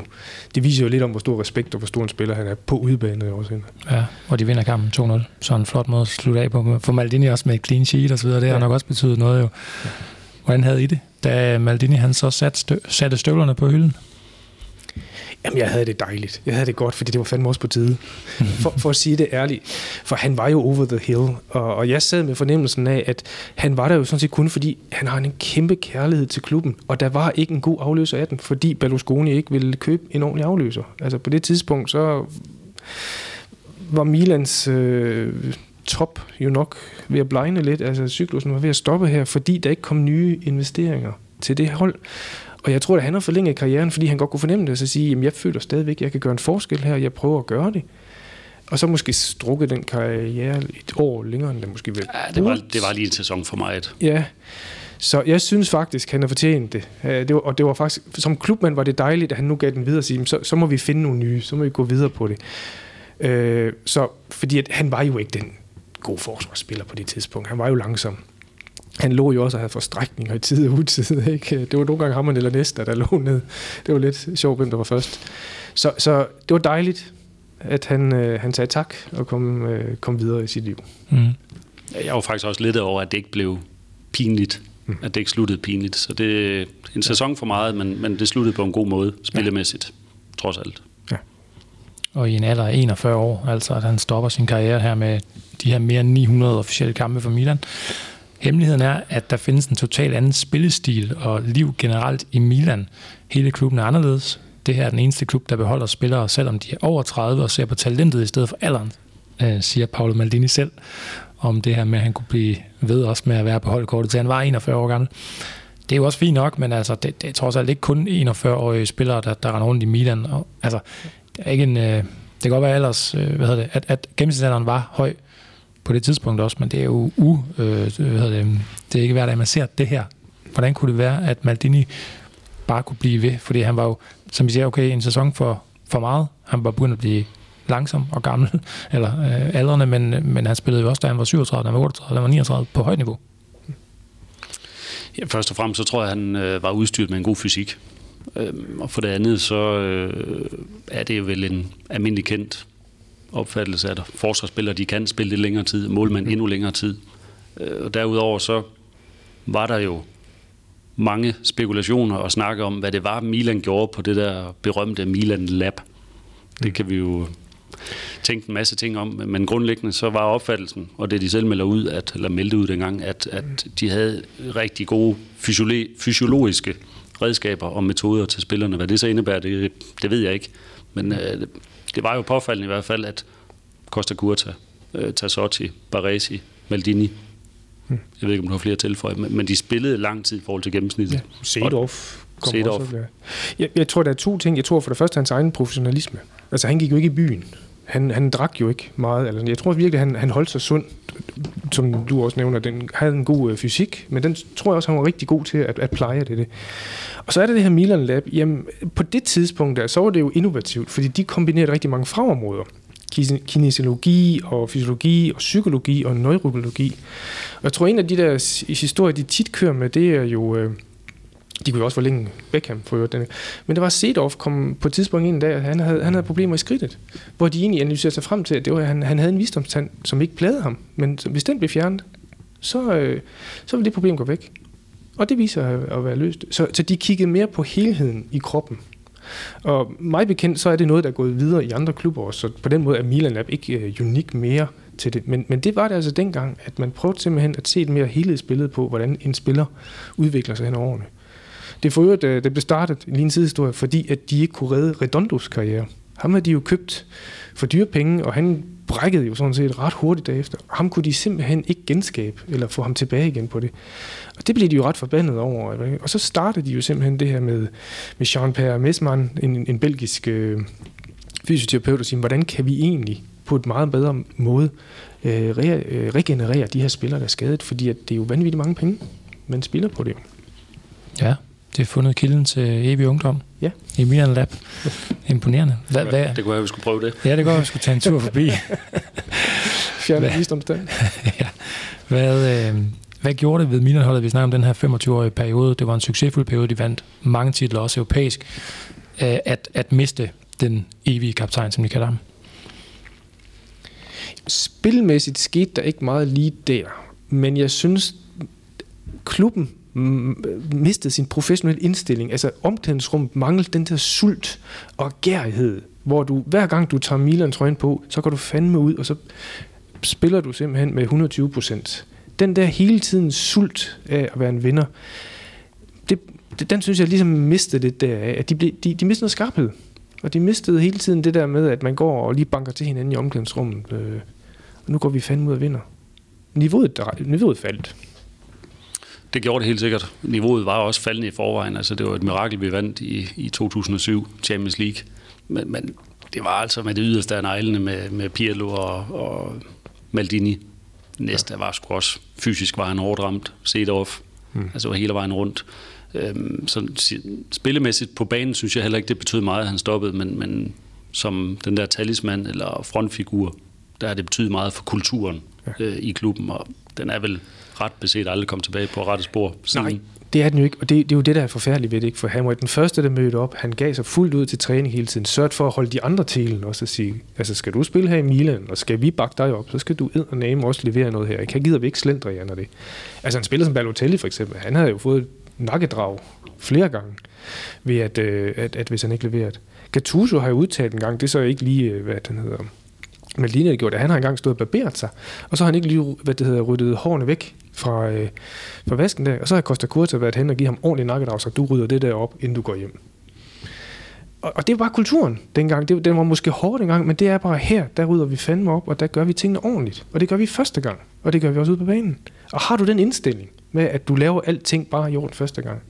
det viser jo lidt om, hvor stor respekt og hvor stor en spiller han er på udebane også. Ja, og de vinder kampen 2-0. Så en flot måde at slutte af på. For Maldini også med et clean sheet og så videre, det ja. har nok også betydet noget jo. Hvordan havde I det, da Maldini han så satte, støv, satte støvlerne på hylden? Jamen, jeg havde det dejligt. Jeg havde det godt, fordi det var fandme også på tide. For, for at sige det ærligt. For han var jo over the hill. Og, og jeg sad med fornemmelsen af, at han var der jo sådan set kun fordi, han har en kæmpe kærlighed til klubben. Og der var ikke en god afløser af den, fordi Berlusconi ikke ville købe en ordentlig afløser. Altså på det tidspunkt, så var Milans øh, top jo nok ved at blegne lidt. Altså cyklusen var ved at stoppe her, fordi der ikke kom nye investeringer til det hold. Og jeg tror, at han har forlænget karrieren, fordi han godt kunne fornemme det, og så sige, at jeg føler stadigvæk, at jeg kan gøre en forskel her, og jeg prøver at gøre det. og så måske strukket den karriere et år længere, end det måske vil. Ja, det var, det var lige en sæson for mig. Ja, så jeg synes faktisk, han har fortjent det. det var, og det var faktisk, som klubmand var det dejligt, at han nu gav den videre og sige, så, så må vi finde nogle nye, så må vi gå videre på det. Øh, så, fordi at han var jo ikke den gode forsvarsspiller på det tidspunkt. Han var jo langsom. Han lå jo også og havde forstrækninger i tid og utid. Ikke? Det var nogle gange ham eller næste, der lå ned. Det var lidt sjovt, hvem der var først. Så, så det var dejligt, at han, øh, han sagde tak og kom, øh, kom videre i sit liv. Mm. Jeg var faktisk også lidt over, at det ikke blev pinligt. Mm. At det ikke sluttede pinligt. Så det er en sæson for meget, men, men det sluttede på en god måde, spillemæssigt, ja. trods alt. Ja. Og i en alder af 41 år, altså at han stopper sin karriere her med de her mere end 900 officielle kampe for Milan. Hemmeligheden er, at der findes en total anden spillestil og liv generelt i Milan. Hele klubben er anderledes. Det her er den eneste klub, der beholder spillere, selvom de er over 30 og ser på talentet i stedet for alderen, øh, siger Paolo Maldini selv om det her med, at han kunne blive ved også med at være på holdkortet, til han var 41 år gammel. Det er jo også fint nok, men altså, det, det er trods alt ikke kun 41-årige spillere, der, der render rundt i Milan. Og, altså, det er ikke en... Øh, det kan godt være ellers, øh, hvad hedder det, at, at gennemsnitsalderen var høj på det tidspunkt også, men det er jo u, øh, hvad det, det er ikke hver dag, man ser det her. Hvordan kunne det være, at Maldini bare kunne blive ved? Fordi han var jo, som vi siger, okay, en sæson for, for meget. Han var begyndt at blive langsom og gammel, eller øh, aldrende, men, men han spillede jo også, da han var 37, da han var 38, da han var 39 på højt niveau. Ja, først og fremmest så tror jeg, at han øh, var udstyret med en god fysik. Øhm, og for det andet, så øh, er det jo vel en almindelig kendt opfattelse, at forsvarsspillere de kan spille lidt længere tid, målmænd endnu længere tid. Øh, og derudover så var der jo mange spekulationer og snakke om, hvad det var, Milan gjorde på det der berømte Milan Lab. Det kan vi jo tænke en masse ting om, men grundlæggende så var opfattelsen, og det de selv melder ud, at, eller meldte ud dengang, at, at de havde rigtig gode fysiologiske redskaber og metoder til spillerne. Hvad det så indebærer, det, det ved jeg ikke. Men øh, det var jo påfaldende i hvert fald, at Costa Curta, øh, Tassotti, Baresi, Maldini, hmm. jeg ved ikke, om du har flere tilføje, men, men de spillede lang tid i forhold til gennemsnittet. Ja, Sedorf kom Sedorf. også. Jeg, jeg tror, der er to ting. Jeg tror for det første hans egen professionalisme. Altså, han gik jo ikke i byen. Han, han drak jo ikke meget. Altså, jeg tror virkelig, han, han holdt sig sund, som du også nævner. Den havde en god øh, fysik, men den tror jeg også, han var rigtig god til at, at pleje det. Og så er det det her Milan Lab. Jamen, på det tidspunkt der, så var det jo innovativt, fordi de kombinerede rigtig mange fagområder kinesiologi og fysiologi og psykologi og neurologi. Og jeg tror, en af de der historier, de tit kører med, det er jo... Øh, de kunne jo også forlænge Beckham for øvrigt. Men det var Sedorf kom på et tidspunkt en dag, at han havde, han havde problemer i skridtet, hvor de egentlig analyserede sig frem til, at det var, at han, han havde en visdomstand, som ikke plagede ham. Men hvis den blev fjernet, så, øh, så ville det problem gå væk. Og det viser at være løst. Så, så de kiggede mere på helheden i kroppen. Og mig bekendt, så er det noget, der er gået videre i andre klubber også. Så på den måde er Milan Lab ikke øh, unik mere til det. Men, men det var det altså dengang, at man prøvede simpelthen at se et mere helhedsbillede på, hvordan en spiller udvikler sig hen over årene. Det for øvrigt, øh, det blev startet, en sidehistorie, fordi at de ikke kunne redde Redondos karriere. Ham havde de jo købt for dyre penge, og han brækkede jo sådan set ret hurtigt derefter. Ham kunne de simpelthen ikke genskabe, eller få ham tilbage igen på det. Og det blev de jo ret forbandet over. Og så startede de jo simpelthen det her med, med Jean-Pierre Messmann, en, en belgisk øh, fysioterapeut, og sige, hvordan kan vi egentlig på et meget bedre måde øh, re, øh, regenerere de her spillere, der er skadet, fordi at det er jo vanvittigt mange penge, man spiller på det. Ja, det er fundet kilden til evig ungdom. Ja. I Milan Lab. Imponerende. Hvad, hvad? Det kunne være, vi skulle prøve det. Ja, det kunne være, vi skulle tage en tur forbi. Fjerne visdomstand. ja. Hvad, øh, hvad gjorde det ved Milan-holdet? Vi snakker om den her 25-årige periode. Det var en succesfuld periode. De vandt mange titler, også europæisk. Øh, at, at miste den evige kaptajn, som vi kalder ham. Spilmæssigt skete der ikke meget lige der. Men jeg synes, klubben mistet sin professionelle indstilling. Altså omklædningsrum manglede den der sult og gærighed, hvor du hver gang du tager Milan trøjen på, så går du fandme ud, og så spiller du simpelthen med 120 procent. Den der hele tiden sult af at være en vinder, det, det, den synes jeg ligesom mistede det der af, at de, blev, de, de mistede noget skarphed. Og de mistede hele tiden det der med, at man går og lige banker til hinanden i omklædningsrummet. Øh, og nu går vi fandme ud og vinder. Niveauet, niveauet faldt. Det gjorde det helt sikkert. Niveauet var også faldende i forvejen. Altså, det var et mirakel, vi vandt i, i 2007 Champions League. Men, men det var altså med det yderste af neglene med, med Pirlo og, og Maldini. Næste ja. var sgu også fysisk var han hårdt ramt. Sedorf. Mm. Altså hele vejen rundt. Øhm, så spillemæssigt på banen synes jeg heller ikke, det betød meget, at han stoppede, men, men som den der talisman eller frontfigur, der har det betydet meget for kulturen ja. øh, i klubben, og den er vel ret beset aldrig kom tilbage på rette spor. Siden. Nej, det er den jo ikke, og det, det er jo det, der er forfærdeligt ved det, ikke? for han var den første, der mødte op. Han gav sig fuldt ud til træning hele tiden, sørgte for at holde de andre til også og sige, altså skal du spille her i Milan, og skal vi bakke dig op, så skal du ed og name også levere noget her. Ikke? Han gider vi ikke slendre, Jan, det. Altså han spiller som Balotelli for eksempel, han havde jo fået nakkedrag flere gange, ved at, øh, at, at hvis han ikke leverede. Gattuso har jo udtalt en gang, det er så ikke lige, øh, hvad den hedder, men har gjorde det. Han har engang stået og barberet sig, og så har han ikke lige, hvad det hedder, ryddet hårene væk fra, øh, fra vasken der, og så har Costa Curta været hen og givet ham ordentlig nakkedrag, så du rydder det der op, inden du går hjem. Og, og det var bare kulturen dengang. Det, den var måske hård dengang, men det er bare her, der rydder vi fandme op, og der gør vi tingene ordentligt. Og det gør vi første gang, og det gør vi også ude på banen. Og har du den indstilling med, at du laver alting bare i orden første gang,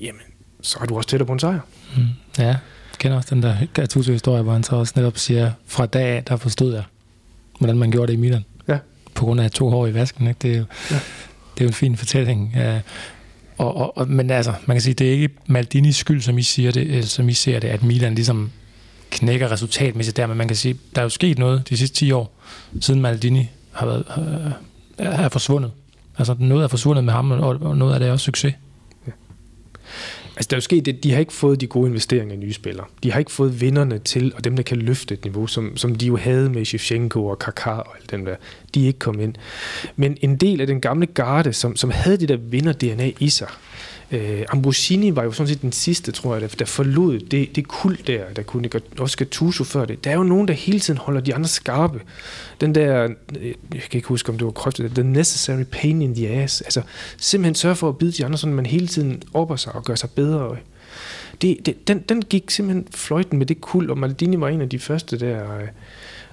jamen, så er du også tættere på en sejr. Mm. Ja, kender også den der Gattuso-historie, hvor han så også netop siger, fra dag af, der forstod jeg, hvordan man gjorde det i Milan. På grund af to hår i vasken. Ikke? Det, er jo, ja. det er jo en fin fortælling. Ja. Og, og, og, men altså, man kan sige, det er ikke Maldinis skyld, som I, siger det, som I ser det, at Milan ligesom knækker resultatmæssigt der, men man kan sige, der er jo sket noget de sidste 10 år, siden Maldini har været, øh, er forsvundet. Altså noget er forsvundet med ham, og noget af det er også succes. Altså, der er jo sket det, de har ikke fået de gode investeringer i nye spillere. De har ikke fået vinderne til, og dem, der kan løfte et niveau, som, som de jo havde med Shevchenko og Kaká og alt den der. De er ikke kommet ind. Men en del af den gamle garde, som, som havde det der vinder-DNA i sig, Øh, Ambrosini var jo sådan set den sidste, tror jeg, der, der forlod det, det kul der, der kunne også Gattuso før det. Der er jo nogen, der hele tiden holder de andre skarpe. Den der, øh, jeg kan ikke huske, om det var krøftet, the necessary pain in the ass. Altså simpelthen sørge for at bide de andre, sådan man hele tiden opper sig og gør sig bedre. Det, det, den, den gik simpelthen fløjten med det kul, og Maldini var en af de første der, øh,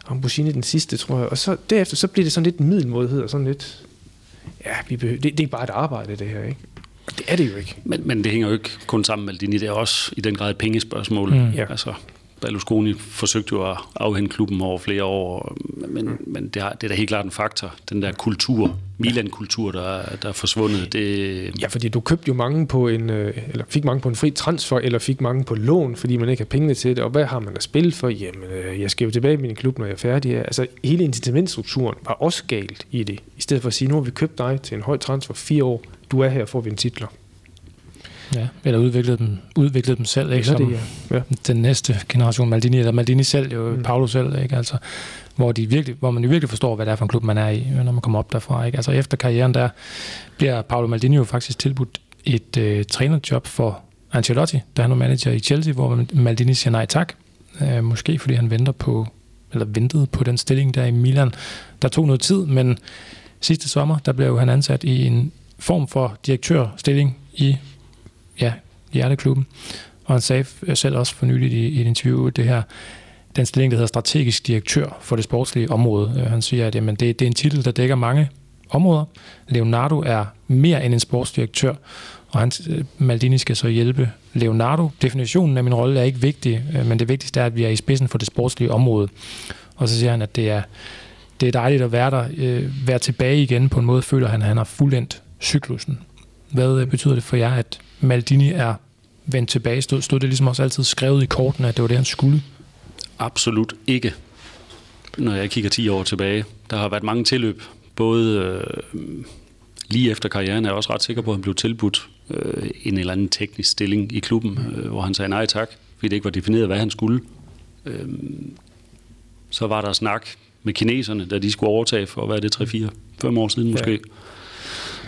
Ambrosini den sidste, tror jeg. Og så derefter, så blev det sådan lidt middelmodighed og sådan lidt, ja, vi behøver, det, det er bare et arbejde, det her, ikke? Det er det jo ikke. Men, men det hænger jo ikke kun sammen med Maldini, det er også i den grad et pengespørgsmål. Mm. Ja. Altså, Berlusconi forsøgte jo at afhænde klubben over flere år, men, mm. men det, har, det er da helt klart en faktor. Den der kultur, Milan-kultur, der, der er forsvundet. Det... Ja, fordi du købte jo mange på en, øh, eller fik mange på en fri transfer, eller fik mange på lån, fordi man ikke har pengene til det. Og hvad har man at spille for? Jamen, øh, jeg skal jo tilbage i min klub, når jeg er færdig. Altså, hele incitamentstrukturen var også galt i det. I stedet for at sige, nu har vi købt dig til en høj transfer fire år, du er her for at vinde titler. Ja, eller udviklet dem, udviklet dem selv, ikke? Som det, ja. Ja. den næste generation Maldini, eller Maldini selv, jo mm. Paolo selv, ikke? Altså, hvor, de virkelig, hvor man jo virkelig forstår, hvad det er for en klub, man er i, når man kommer op derfra. Ikke? Altså efter karrieren der bliver Paolo Maldini jo faktisk tilbudt et øh, trænerjob for Ancelotti, da han var manager i Chelsea, hvor Maldini siger nej tak. Øh, måske fordi han venter på, eller ventede på den stilling der i Milan. Der tog noget tid, men sidste sommer, der blev han ansat i en form for direktørstilling i ja, hjerteklubben. Og han sagde øh, selv også for nylig i, i et interview, det her, den stilling, der hedder strategisk direktør for det sportslige område. Øh, han siger, at jamen, det, det er en titel, der dækker mange områder. Leonardo er mere end en sportsdirektør, og han, øh, Maldini skal så hjælpe Leonardo. Definitionen af min rolle er ikke vigtig, men det vigtigste er, at vi er i spidsen for det sportslige område. Og så siger han, at det er, det er dejligt at være der, øh, være tilbage igen på en måde, føler han, at han har fuldendt cyklusen. Hvad betyder det for jer, at Maldini er vendt tilbage? Stod, stod det ligesom også altid skrevet i kortene, at det var det, han skulle? Absolut ikke. Når jeg kigger 10 år tilbage, der har været mange tilløb. Både øh, lige efter karrieren er jeg også ret sikker på, at han blev tilbudt øh, en eller anden teknisk stilling i klubben, øh, hvor han sagde nej tak, fordi det ikke var defineret, hvad han skulle. Øh, så var der snak med kineserne, da de skulle overtage for, hvad er det, 3-4-5 år siden måske. Ja.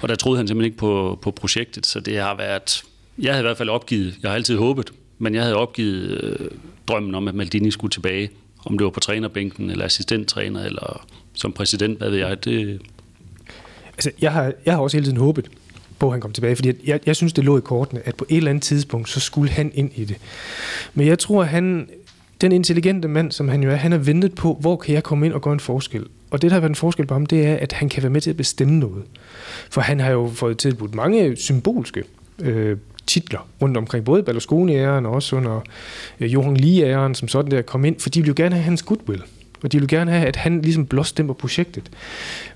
Og der troede han simpelthen ikke på, på projektet, så det har været... Jeg havde i hvert fald opgivet, jeg har altid håbet, men jeg havde opgivet øh, drømmen om, at Maldini skulle tilbage. Om det var på trænerbænken, eller assistenttræner, eller som præsident, hvad ved jeg. Det... Altså, jeg har, jeg har også hele tiden håbet på, at han kom tilbage, fordi jeg, jeg synes, det lå i kortene, at på et eller andet tidspunkt, så skulle han ind i det. Men jeg tror, at han, den intelligente mand, som han jo er, han har ventet på, hvor kan jeg komme ind og gøre en forskel. Og det, der har været en forskel på ham, det er, at han kan være med til at bestemme noget. For han har jo fået tilbudt mange symbolske øh, titler rundt omkring, både Berlusconi-æren og også under øh, Johan Lee-æren, som sådan der kom ind, for de ville jo gerne have hans goodwill. Og de vil gerne have, at han ligesom blåstemper projektet.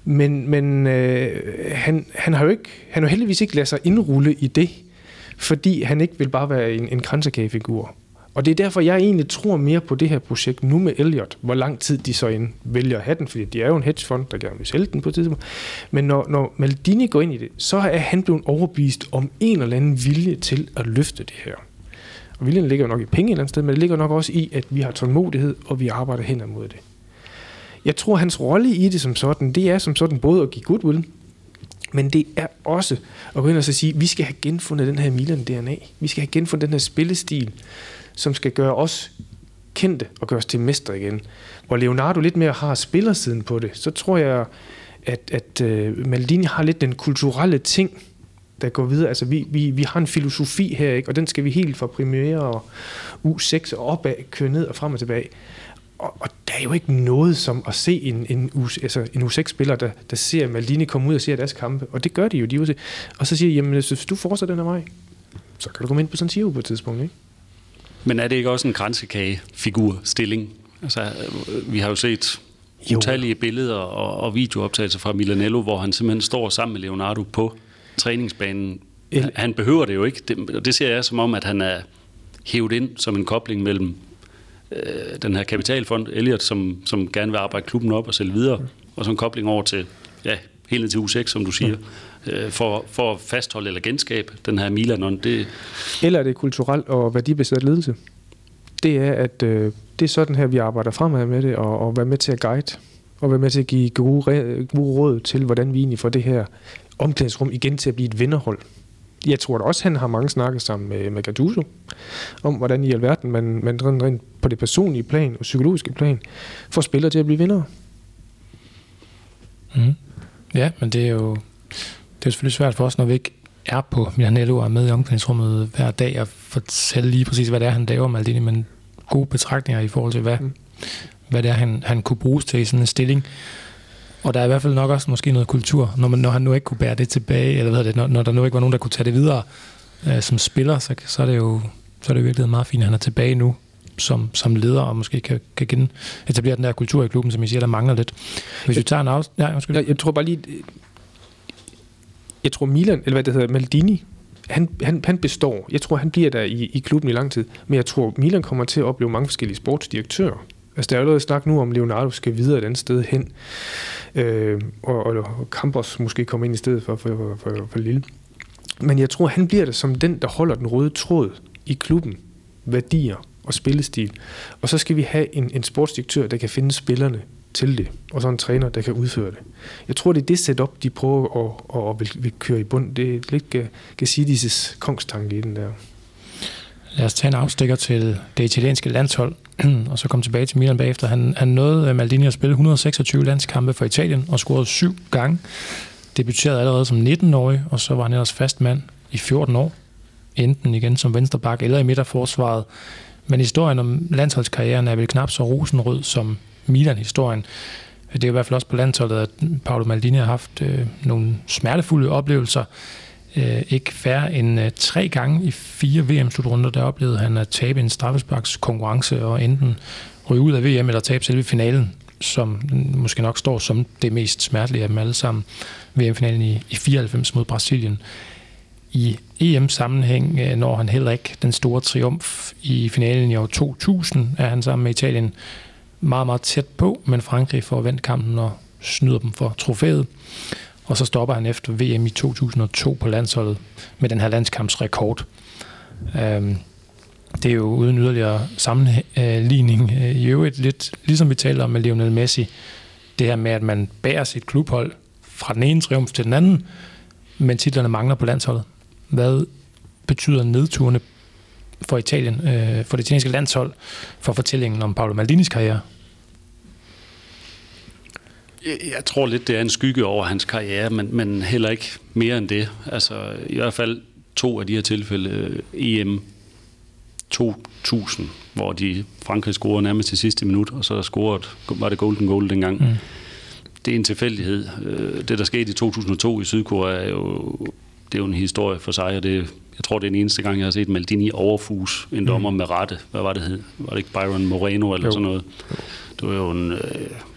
Men, men øh, han, han, har jo ikke, han har heldigvis ikke ladet sig indrulle i det, fordi han ikke vil bare være en, en kransekagefigur. Og det er derfor, jeg egentlig tror mere på det her projekt nu med Elliot, hvor lang tid de så end vælger at have den, fordi de er jo en hedgefond, der gerne vil sælge den på et tidspunkt. Men når, når Maldini går ind i det, så er han blevet overbevist om en eller anden vilje til at løfte det her. Og viljen ligger jo nok i penge et eller andet sted, men det ligger nok også i, at vi har tålmodighed, og vi arbejder hen imod det. Jeg tror, hans rolle i det som sådan, det er som sådan både at give goodwill, men det er også at gå ind og så sige, at vi skal have genfundet den her Milan-DNA. Vi skal have genfundet den her spillestil, som skal gøre os kendte og gøre os til mester igen. Hvor Leonardo lidt mere har spillersiden på det, så tror jeg, at, at uh, Maldini har lidt den kulturelle ting, der går videre. Altså, vi, vi, vi har en filosofi her, ikke? og den skal vi helt fra premiere og U6 og opad køre ned og frem og tilbage. Og, og der er jo ikke noget som at se en, en, U, altså en U6-spiller, der, der ser Maldini komme ud og ser deres kampe. Og det gør de jo. De og så siger de, jamen hvis du fortsætter den af mig, så kan du komme ind på San Siro på et tidspunkt. Ikke? Men er det ikke også en grænsekagefigur stilling? Altså, øh, vi har jo set jo. utallige billeder og, og videooptagelser fra Milanello, hvor han simpelthen står sammen med Leonardo på træningsbanen. El- han behøver det jo ikke. Det, det ser jeg som om, at han er hævet ind som en kobling mellem øh, den her kapitalfond, Elliot, som, som gerne vil arbejde klubben op og sælge videre, mm. og så en kobling over til, ja, helt ned til U6, som du siger, mm. Øh, for, for at fastholde eller genskabe den her Milan. Det... Eller er det kulturelt og værdibaseret ledelse? Det er, at øh, det er sådan her, vi arbejder fremad med det, og, og være med til at guide, og være med til at give gode, gode råd til, hvordan vi egentlig får det her omklædningsrum igen til at blive et vinderhold. Jeg tror da også, han har mange snakket sammen med, med Gattuso, om hvordan i alverden man, man rent på det personlige plan og psykologiske plan får spillere til at blive vinder. Mm. Ja, men det er jo det er selvfølgelig svært for os, når vi ikke er på Milanello og er med i omklædningsrummet hver dag og fortælle lige præcis, hvad det er, han laver, Maldini, men gode betragtninger i forhold til, hvad, mm. hvad det er, han, han kunne bruges til i sådan en stilling. Og der er i hvert fald nok også måske noget kultur, når, man, når han nu ikke kunne bære det tilbage, eller hvad det, når, når der nu ikke var nogen, der kunne tage det videre øh, som spiller, så, så er det jo så er det virkelig meget fint, at han er tilbage nu som, som leder, og måske kan, kan gen etablere den der kultur i klubben, som I siger, der mangler lidt. Hvis jeg, vi tager en af... Ja, undskyld. Jeg, jeg tror bare lige... Jeg tror Milan, eller hvad det hedder, Maldini, han, han, han består. Jeg tror, han bliver der i, i klubben i lang tid. Men jeg tror, Milan kommer til at opleve mange forskellige sportsdirektører. Altså, der er allerede snak nu om, Leonardo skal videre et andet sted hen. Øh, og, og, og Campos måske kommer ind i stedet for, for, for, for, for Lille. Men jeg tror, han bliver der som den, der holder den røde tråd i klubben. Værdier og spillestil. Og så skal vi have en, en sportsdirektør, der kan finde spillerne til det, og så en træner, der kan udføre det. Jeg tror, det er det setup, de prøver at, at, at vil, køre i bund. Det er lidt Gazzidis kongstanke i den der. Lad os tage en afstikker til det italienske landshold, og så komme tilbage til Milan bagefter. Han, han nåede øh, Maldini at spille 126 landskampe for Italien og scorede syv gange. Debuterede allerede som 19-årig, og så var han ellers fast mand i 14 år. Enten igen som vensterbak eller i midterforsvaret. Men historien om landsholdskarrieren er vel knap så rosenrød som Milan-historien. Det er i hvert fald også på landsholdet, at Paolo Maldini har haft øh, nogle smertefulde oplevelser. Øh, ikke færre end øh, tre gange i fire VM-slutrunder, der oplevede han at tabe en straffesparks konkurrence og enten ryge ud af VM eller tabe selve finalen, som måske nok står som det mest smertelige af dem alle sammen. VM-finalen i, i 94 mod Brasilien. I EM-sammenhæng øh, når han heller ikke den store triumf. I finalen i år 2000 er han sammen med Italien meget, meget tæt på, men Frankrig får vendt kampen og snyder dem for trofæet. Og så stopper han efter VM i 2002 på landsholdet med den her landskampsrekord. Øhm, det er jo uden yderligere sammenligning øh, i øvrigt lidt, ligesom vi taler om med Lionel Messi, det her med, at man bærer sit klubhold fra den ene triumf til den anden, men titlerne mangler på landsholdet. Hvad betyder nedturene for Italien, øh, for det italienske landshold, for fortællingen om Paolo Maldinis karriere? Jeg tror lidt, det er en skygge over hans karriere, men, men heller ikke mere end det. Altså i hvert fald to af de her tilfælde, EM 2000, hvor de Frankrig scorede nærmest til sidste minut, og så scoret, var det golden goal dengang. Mm. Det er en tilfældighed. Øh, det, der skete i 2002 i Sydkorea, er jo, det er jo en historie for sig, og det Jeg tror, det er den eneste gang, jeg har set Maldini overfus en dommer mm. med rette. Hvad var det hed? Var det ikke Byron Moreno eller jo. sådan noget? Det var jo en, øh,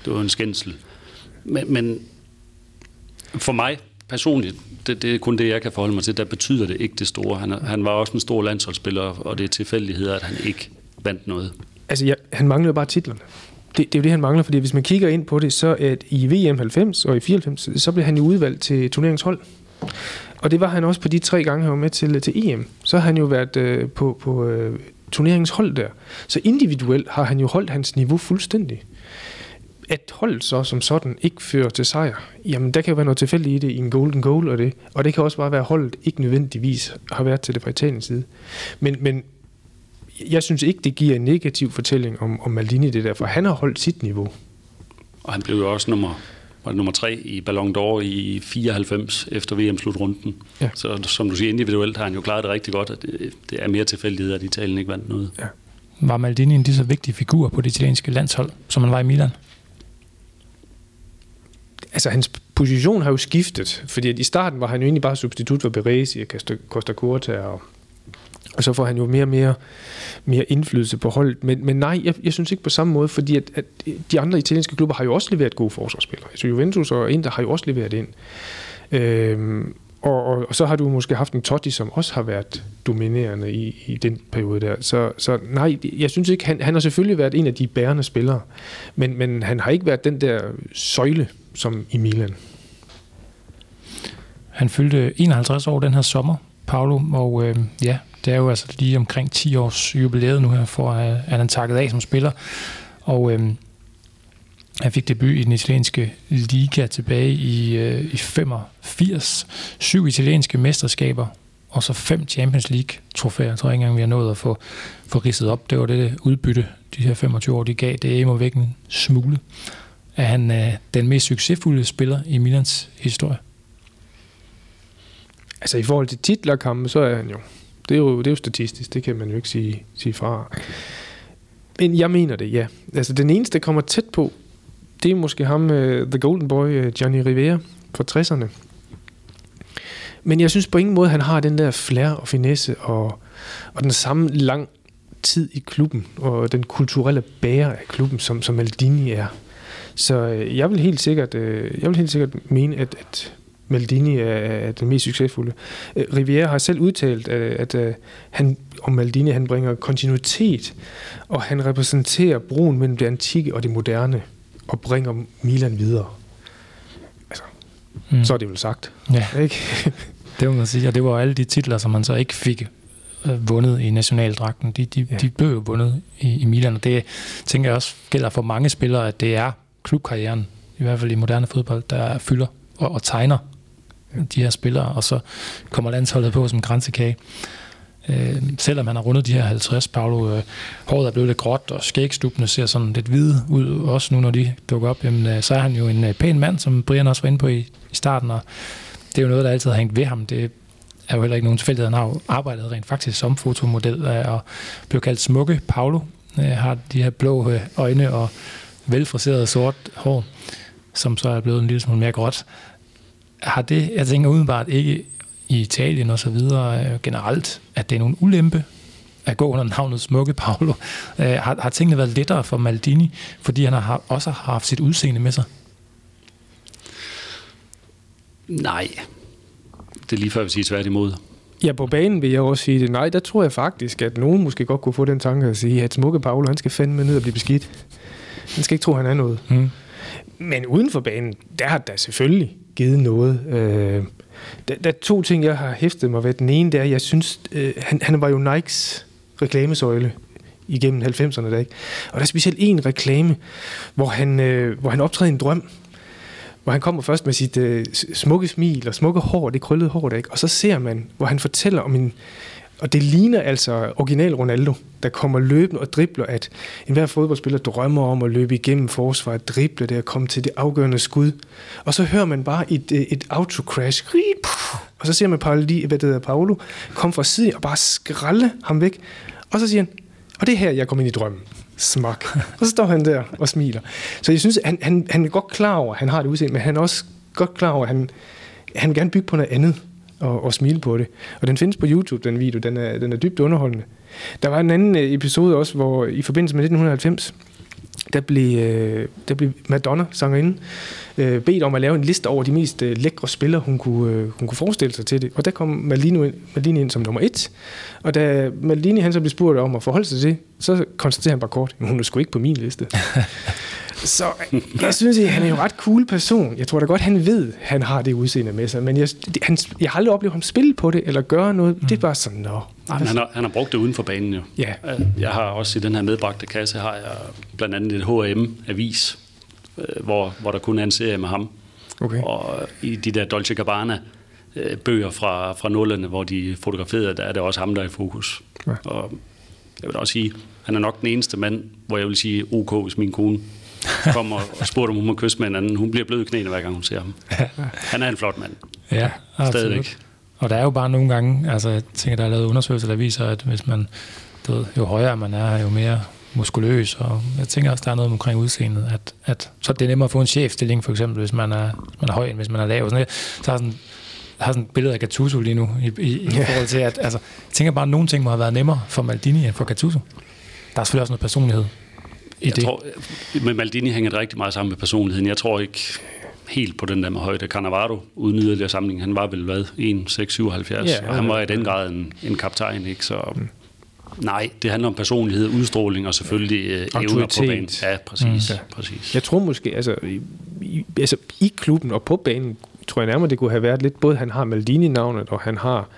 det var en skændsel. Men, men for mig personligt, det, det er kun det, jeg kan forholde mig til, der betyder det ikke det store. Han, han var også en stor landsholdsspiller, og det er tilfældigheder, at han ikke vandt noget. Altså, ja, han mangler bare titlerne. Det, det er jo det, han mangler, fordi hvis man kigger ind på det, så at i VM 90 og i 94, så blev han jo udvalgt til turneringshold. Og det var han også på de tre gange, han var med til, til EM. Så har han jo været øh, på, på øh, turneringshold der. Så individuelt har han jo holdt hans niveau fuldstændig. At holdet så som sådan ikke fører til sejr, jamen der kan jo være noget tilfældigt i det i en golden goal og det. Og det kan også bare være, at holdet ikke nødvendigvis har været til det fra Italiens side. Men, men jeg synes ikke, det giver en negativ fortælling om, om Maldini det der, for han har holdt sit niveau. Og han blev jo også nummer, var det nummer tre i Ballon d'Or i 94 efter VM-slutrunden. Ja. Så som du siger, individuelt har han jo klaret det rigtig godt, at det, det er mere tilfældighed, at Italien ikke vandt noget. Ja. Var Maldini en lige så vigtig figur på det italienske landshold, som han var i Milan? Altså, hans position har jo skiftet, fordi at i starten var han jo egentlig bare substitut for Beresi og Costa Curta og og så får han jo mere og mere, mere indflydelse på holdet. Men, men nej, jeg, jeg synes ikke på samme måde, fordi at, at de andre italienske klubber har jo også leveret gode forsvarsspillere. Så Juventus og Inter har jo også leveret ind. Øhm, og, og, og så har du måske haft en Totti, som også har været dominerende i, i den periode der. Så, så nej, jeg synes ikke, han, han har selvfølgelig været en af de bærende spillere, men, men han har ikke været den der søjle, som i Milan. Han fyldte 51 år den her sommer, Paolo, og øh, ja, det er jo altså lige omkring 10 års jubilæet nu her, for øh, at han takket af som spiller. Og øhm, han fik debut i den italienske liga tilbage i, øh, i 85. Syv italienske mesterskaber, og så fem Champions League-trofæer. Jeg tror ikke engang, vi har nået at få, få ridset op. Det var det udbytte, de her 25 år, de gav. Det er må væk en smule. Er han øh, den mest succesfulde spiller i Milans historie? Altså i forhold til titler kampe, så er han jo det er jo, det er jo statistisk, det kan man jo ikke sige, sige fra. Men jeg mener det, ja. Altså den eneste, der kommer tæt på, det er måske ham, uh, The Golden Boy, uh, Johnny Rivera fra 60'erne. Men jeg synes på ingen måde, han har den der flair og finesse og, og den samme lang tid i klubben, og den kulturelle bærer af klubben, som, som Maldini er. Så øh, jeg vil helt sikkert, jeg vil helt sikkert mene, at, at Maldini er den mest succesfulde. Øh, Riviera har selv udtalt, at, at han om Maldini han bringer kontinuitet, og han repræsenterer broen mellem det antikke og det moderne, og bringer Milan videre. Altså, mm. så er det vel sagt. Ja. Ikke? det må man sige, og det var alle de titler, som man så ikke fik øh, vundet i nationaldragten. De, de, ja. de blev jo vundet i, i Milan, og det tænker jeg også gælder for mange spillere, at det er klubkarrieren, i hvert fald i moderne fodbold, der fylder og, og tegner de her spillere, og så kommer landsholdet på som grænsekage. Øh, selvom han har rundet de her 50, Paolo, øh, håret er blevet lidt gråt, og skægstubene ser sådan lidt hvide ud, også nu når de dukker op, jamen, øh, så er han jo en øh, pæn mand, som Brian også var inde på i, i starten, og det er jo noget, der altid har hængt ved ham. Det er jo heller ikke nogen tilfældighed. Han har jo arbejdet rent faktisk som fotomodel, øh, og blev kaldt smukke Paolo, øh, har de her blå øh, øjne og velfriseret sort hår, som så er blevet en lille smule mere gråt har det, jeg tænker udenbart ikke i Italien og så videre øh, generelt, at det er nogen ulempe at gå under navnet Smukke Paolo. Øh, har, har tingene været lettere for Maldini, fordi han har også har haft sit udseende med sig? Nej, det er lige før, vi siger tværtimod. Ja, på banen vil jeg også sige det. Nej, der tror jeg faktisk, at nogen måske godt kunne få den tanke at sige, at Smukke Paolo, han skal fandme ned og blive beskidt. Han skal ikke tro, han er noget. Mm. Men uden for banen, der har der selvfølgelig givet noget. Øh, der, der er to ting, jeg har hæftet mig ved. Den ene, det er, jeg synes, øh, han, han var jo Nikes reklamesøjle igennem 90'erne. Der, ikke? Og der er specielt en reklame, hvor han, øh, hvor han optræder i en drøm, hvor han kommer først med sit øh, smukke smil og smukke hår, det krøllede hår, der, ikke? og så ser man, hvor han fortæller om en, og det ligner altså original Ronaldo, der kommer løbende og dribler, at enhver fodboldspiller drømmer om at løbe igennem forsvaret, drible det og komme til det afgørende skud. Og så hører man bare et, øh, et autocrash, og så ser man Paolo, hvad det hedder, Paolo komme fra siden og bare skralde ham væk. Og så siger han, og det er her, jeg kommer ind i drømmen. Smak. Og så står han der og smiler. Så jeg synes, han, han, han er godt klar over, at han har det udseende, men han er også godt klar over, at han, han vil gerne bygge på noget andet og, og smile på det. Og den findes på YouTube, den video. Den er, den er dybt underholdende. Der var en anden øh, episode også, hvor i forbindelse med 1990, der blev, øh, der blev Madonna, sangerinde, øh, bedt om at lave en liste over de mest øh, lækre spillere, hun kunne, øh, hun kunne forestille sig til det. Og der kom Malini ind, Maldini ind som nummer et. Og da Malini han så blev spurgt om at forholde sig til det, så konstaterede han bare kort, at hun er sgu ikke på min liste. så jeg synes, at han er en ret cool person. Jeg tror da godt, han ved, at han har det udseende med sig. Men jeg, han, jeg har aldrig oplevet ham spille på det, eller gøre noget. Mm. Det er bare sådan, nå. Nej, men han har, han har brugt det uden for banen jo. Ja. Jeg har også i den her medbragte kasse, har jeg blandt andet et H&M-avis, øh, hvor, hvor der kun er en serie med ham. Okay. Og i de der Dolce Gabbana øh, bøger fra, fra nullerne, hvor de fotograferede, der er det også ham, der er i fokus. Ja. Og jeg vil også sige, han er nok den eneste mand, hvor jeg vil sige OK, hvis min kone kommer og spurgte, om hun må kysse med en anden. Hun bliver blød i knæene, hver gang hun ser ham. Han er en flot mand. Ja, absolut. Stadigvæk. Og der er jo bare nogle gange, altså jeg tænker, der er lavet undersøgelser, der viser, at hvis man, du ved, jo højere man er, jo mere muskuløs, og jeg tænker også, der er noget omkring udseendet, at, at så er det nemmere at få en chefstilling, for eksempel, hvis man er, hvis man er høj, end hvis man er lav. Sådan, noget. så har sådan, jeg har sådan et billede af Gattuso lige nu, i, i, i forhold til, at altså, jeg tænker bare, at nogle ting må have været nemmere for Maldini end for Gattuso. Der er selvfølgelig også noget personlighed i Jeg det. tror, med Maldini hænger det rigtig meget sammen med personligheden. Jeg tror ikke helt på den der med højde. Cannavaro, uden yderligere samling, han var vel hvad, 1,677, Ja, og han var i den grad en, en kaptajn, ikke? Så nej, det handler om personlighed, udstråling og selvfølgelig øh, evner på banen. Ja, præcis. Mm. Mm. præcis. Jeg tror måske, altså i, altså i klubben og på banen, tror jeg nærmere, det kunne have været lidt, både han har Maldini-navnet, og han har,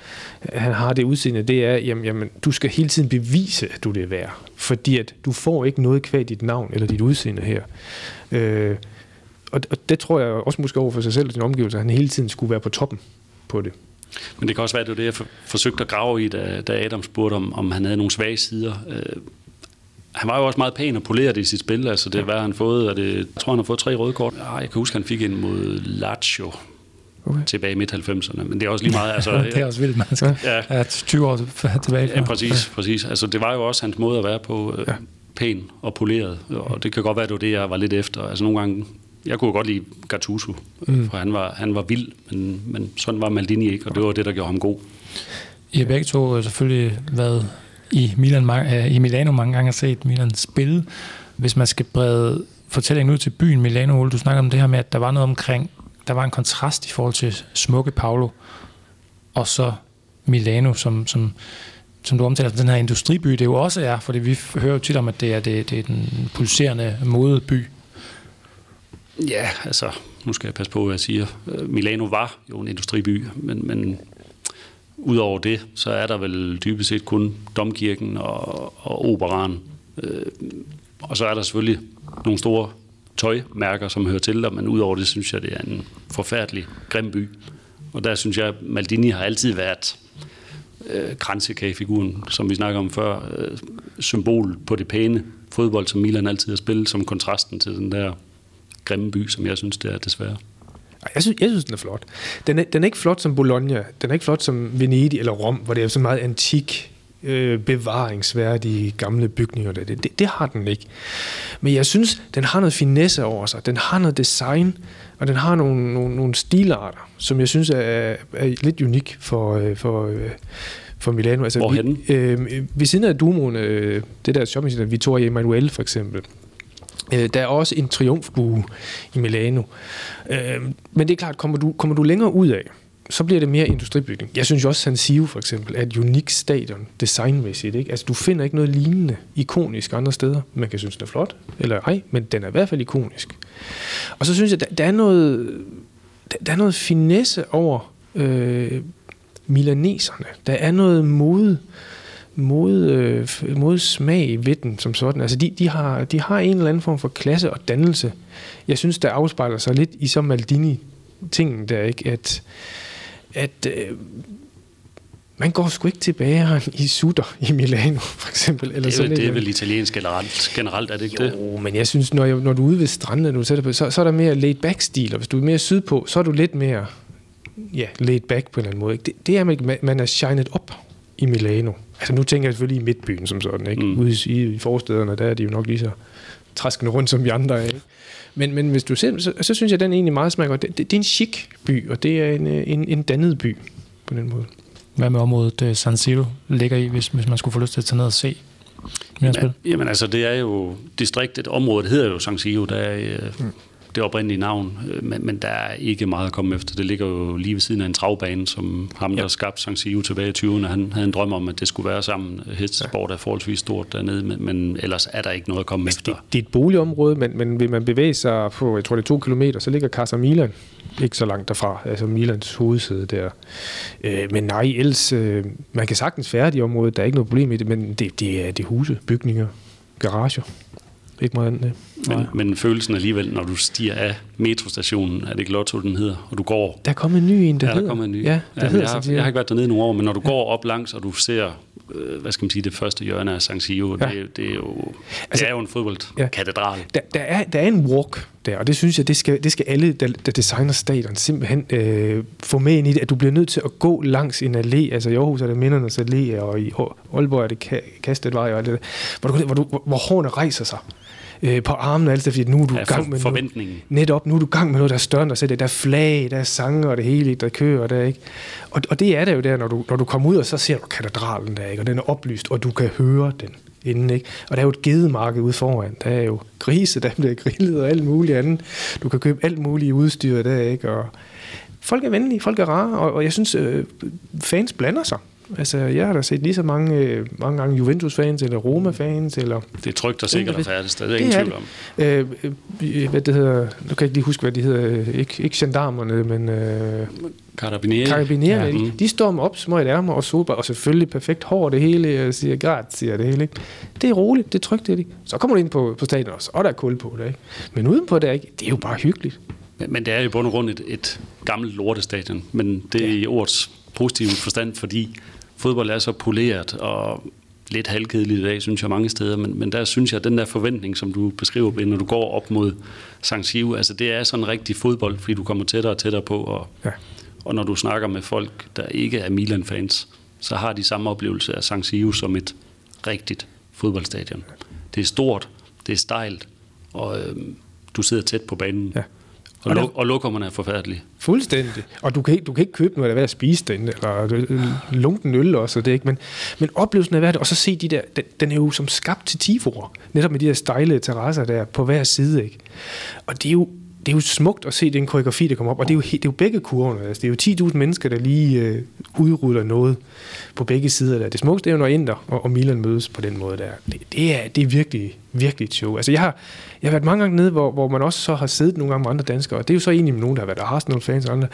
han har det udseende, det er, jamen, jamen, du skal hele tiden bevise, at du det er værd. Fordi at du får ikke noget kvad dit navn eller dit udseende her. Øh, og, og det tror jeg også måske over for sig selv og sin omgivelser, at han hele tiden skulle være på toppen på det. Men det kan også være, at det var det, jeg for, forsøgte at grave i, da, da Adam spurgte, om, om han havde nogle svage sider. Øh, han var jo også meget pæn og poleret i sit spil. Altså det, hvad har han fået? Og det, jeg tror, han har fået tre røde kort. Ah, jeg kan huske, han fik en mod Lazio Okay. tilbage i midt-90'erne. Men det er også lige meget... Altså, det er også vildt, man skal ja, ja. 20 år tilbage. Ja, præcis, præcis. Altså, det var jo også hans måde at være på, øh, Ja. pæn og poleret, og det kan godt være, det var det, jeg var lidt efter. Altså nogle gange, jeg kunne godt lide Gattuso, mm. for han var, han var vild, men, men sådan var Maldini ikke, og det var det, der gjorde ham god. I har begge to øh, selvfølgelig været i, Milan, øh, i Milano mange gange og set Milan spille. Hvis man skal brede fortællingen ud til byen Milano, Ole, du snakker om det her med, at der var noget omkring, der var en kontrast i forhold til smukke Paolo, og så Milano, som, som, som du omtaler som den her industriby, det jo også er, fordi vi hører jo tit om, at det er, det, det er den pulserende modeby. Ja, altså, nu skal jeg passe på, hvad jeg siger. Milano var jo en industriby, men, men udover det, så er der vel dybest set kun domkirken og, og operan. Øh, og så er der selvfølgelig nogle store tøjmærker, som hører til der, men udover det, synes jeg, det er en forfærdelig grim by. Og der synes jeg, at Maldini har altid været øh, kransekagefiguren, som vi snakker om før, øh, symbol på det pæne fodbold, som Milan altid har spillet, som kontrasten til den der grimme by, som jeg synes, det er desværre. Jeg synes, jeg synes, den er flot. Den er, den er ikke flot som Bologna. Den er ikke flot som Venedig eller Rom, hvor det er så meget antik, øh, bevaringsværdige gamle bygninger. Det, det, det har den ikke. Men jeg synes, den har noget finesse over sig. Den har noget design, og den har nogle, nogle, nogle stilarter, som jeg synes er, er lidt unik for, øh, for, øh, for Milano. Altså, Hvorhenne? Vi, øh, ved siden af Dumoen, øh, det der shoppingcenter, Vittoria Emanuele for eksempel, Øh, der er også en triumfbue i Milano. Øh, men det er klart, kommer du, kommer du længere ud af, så bliver det mere industribygning. Jeg synes jo også, San Siro for eksempel er et unikt stadion, designmæssigt. Ikke? Altså, du finder ikke noget lignende ikonisk andre steder. Man kan synes, den er flot, eller ej, men den er i hvert fald ikonisk. Og så synes jeg, der, der er noget, der, der er noget finesse over øh, milaneserne. Der er noget mode, mod, øh, mod smag ved den som sådan. Altså de, de, har, de har en eller anden form for klasse og dannelse. Jeg synes, der afspejler sig lidt i så Maldini-tingen der, ikke? At, at øh, man går sgu ikke tilbage i sutter i Milano, for eksempel. Eller Det er, sådan det er vel italiensk generelt, generelt er det ikke det? Jo, men jeg synes, når, jeg, når du er ude ved stranden, du sætter på, så, så er der mere laid-back-stil, og hvis du er mere sydpå, så er du lidt mere ja, laid-back på en eller anden måde. Ikke? Det, det er, man, man er shined op i Milano. Altså nu tænker jeg selvfølgelig i midtbyen som sådan, ikke? Mm. Ude i, i forstederne, der er de jo nok lige så træskende rundt som vi andre er, ikke? Men, men hvis du ser, så, så synes jeg, den er egentlig meget smag godt. Det, det, det er en chic by, og det er en, øh, en, en dannet by. på den måde. Hvad med området uh, San Siro ligger i, hvis, hvis man skulle få lyst til at tage ned og se? Jamen, jamen altså, det er jo distriktet, området hedder jo San Siro, der er øh, mm. Det oprindelige navn, øh, men, men der er ikke meget at komme efter. Det ligger jo lige ved siden af en travbane, som ham, der ja. skabte San Siro tilbage i 20'erne, han havde en drøm om, at det skulle være sammen. Hestesport er forholdsvis stort dernede, men, men ellers er der ikke noget at komme Altså, efter. det, det er et boligområde, men, men vil man bevæge sig på, jeg tror det er to kilometer, så ligger Casa Milan ikke så langt derfra, altså Milans hovedsæde der. Øh, men nej, ellers, øh, man kan sagtens færdig i området, der er ikke noget problem i det, men det, det er det er huse, bygninger, garager. Ikke meget andet. Men, men følelsen alligevel, når du stiger af metrostationen, er det ikke Lotto, den hedder, og du går... Der er kommet en ny en, der ja, der hedder. kommer en ny. Ja, der ja, hedder jeg, har, jeg har ikke været dernede i nogle år, men når du ja. går op langs, og du ser, øh, hvad skal man sige, det første hjørne af San Siro, ja. det, det, er jo, altså, det er jo en fodboldkatedral. Ja. Der, der, er, der er en walk der, og det synes jeg, det skal, det skal alle, der, der designer stadion, simpelthen øh, få med ind i det, at du bliver nødt til at gå langs en allé, altså i Aarhus er det Mindernes Allé, og i Aalborg er det Kastetvej, og det, hvor, du, hvor, du, hvor hårene rejser sig øh, på armen og alt det, fordi nu er du ja, gang med forventningen. Noget, netop, nu er du gang med noget, der er større end dig Der er flag, der er sange og det hele, der kører der, ikke? Og, og det er det jo der, når du, når du kommer ud, og så ser du katedralen der, ikke? Og den er oplyst, og du kan høre den inden, ikke? Og der er jo et gedemarked ude foran. Der er jo grise, der bliver grillet og alt muligt andet. Du kan købe alt muligt udstyr der, ikke? Og folk er venlige, folk er rare, og, og jeg synes, øh, fans blander sig. Altså, jeg har da set lige så mange, øh, mange gange Juventus-fans, eller Roma-fans, eller... Det er trygt og sikkert at færdes, det er ingen tvivl om. Øh, øh, hvad det hedder... Nu kan jeg ikke lige huske, hvad de hedder. Ikke, ikke gendarmerne, men... Øh, Carabinieri. Carabinieri, ja. de, de står med op, små i ærmer og super, og selvfølgelig perfekt hår det hele, og siger grazie det hele. Ikke? Det er roligt, det er trygt, det er det. Så kommer du ind på, på stadion også, og der er kul på det. Ikke? Men udenpå det, ikke? det er jo bare hyggeligt. Men, men det er jo i bund og grund et, et gammelt lortestadion, men det er ja. i ordets positive forstand, fordi fodbold er så poleret og lidt halvkedeligt i dag, synes jeg mange steder, men, men der synes jeg, at den der forventning, som du beskriver, når du går op mod San Siro, altså det er sådan en rigtig fodbold, fordi du kommer tættere og tættere på, og, ja. og når du snakker med folk, der ikke er Milan-fans, så har de samme oplevelse af San Siro som et rigtigt fodboldstadion. Det er stort, det er stejlt, og øh, du sidder tæt på banen. Ja. Og, og, lo- og lokummerne er forfærdelige. Fuldstændig. Og du kan, ikke, du kan ikke købe noget, der er ved at spise den, eller lunken øl også, det ikke. Men, men oplevelsen af hvert, og så se de der, den, den er jo som skabt til tifor, netop med de der stejle terrasser der på hver side, ikke. Og det er jo, det er jo smukt at se den koreografi, der kommer op, og det er jo, det er jo begge kurverne. Altså, det er jo 10.000 mennesker, der lige øh, udruller noget på begge sider der. Det smukkeste er jo, når Inter og, og Milan mødes på den måde der. Det, det, er, det er virkelig, virkelig et show. Altså, jeg har, jeg har været mange gange nede, hvor, hvor man også så har siddet nogle gange med andre danskere, og det er jo så egentlig med nogen, der har været Arsenal-fans og andre.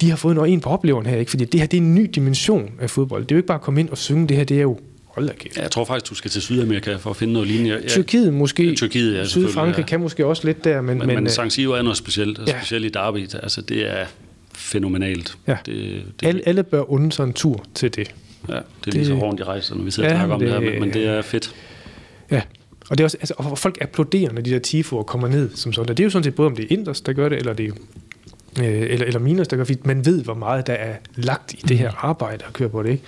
De har fået noget en på opleveren her, ikke? fordi det her det er en ny dimension af fodbold. Det er jo ikke bare at komme ind og synge, det her det er jo Hold da kæft. Jeg tror faktisk, du skal til Sydamerika for at finde noget lignende. Ja, Tyrkiet måske. Ja, Tyrkiet, ja, Sydfrankrig ja. kan måske også lidt der. Men, men, men, men San Siro er noget specielt, og ja. specielt i Derby. Altså, det er fænomenalt. Ja. Det, det, alle, alle bør unde sig en tur til det. Ja, det er det, lige så hårdt, de rejser, når vi sidder ja, og snakker om det, det her, men, men det er fedt. Ja, og, det er også, altså, og folk applauderer, når de der tifoer kommer ned som sådan. Det er jo sådan set både, om det er Inders, der gør det, eller det er øh, eller, eller Minas, der gør. Man ved, hvor meget der er lagt i det her arbejde at køre på det. Ikke?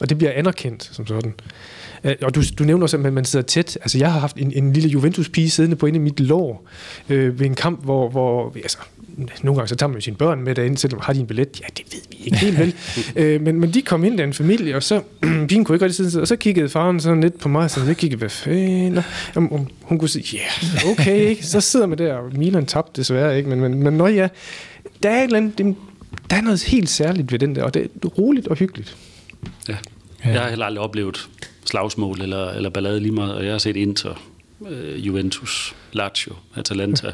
Og det bliver anerkendt som sådan. Og du, du nævner også, at man sidder tæt. Altså, jeg har haft en, en lille Juventus-pige siddende på inde i mit lår øh, ved en kamp, hvor, hvor altså, nogle gange så tager man sine børn med derinde, selvom har de en billet? Ja, det ved vi ikke helt vel. øh, men, men de kom ind der en familie, og så, pigen kunne ikke rigtig sidde, og så kiggede faren sådan lidt på mig, så jeg kiggede, hvad fanden? Om, hun kunne sige, ja, yeah, okay, ikke? Så sidder man der, og Milan tabte desværre, ikke? Men, men, men når ja, der er et eller andet, det, der er noget helt særligt ved den der, og det er roligt og hyggeligt. Ja. Jeg har heller aldrig oplevet slagsmål eller, eller ballade lige meget, og jeg har set Inter, uh, Juventus, Lazio, Atalanta,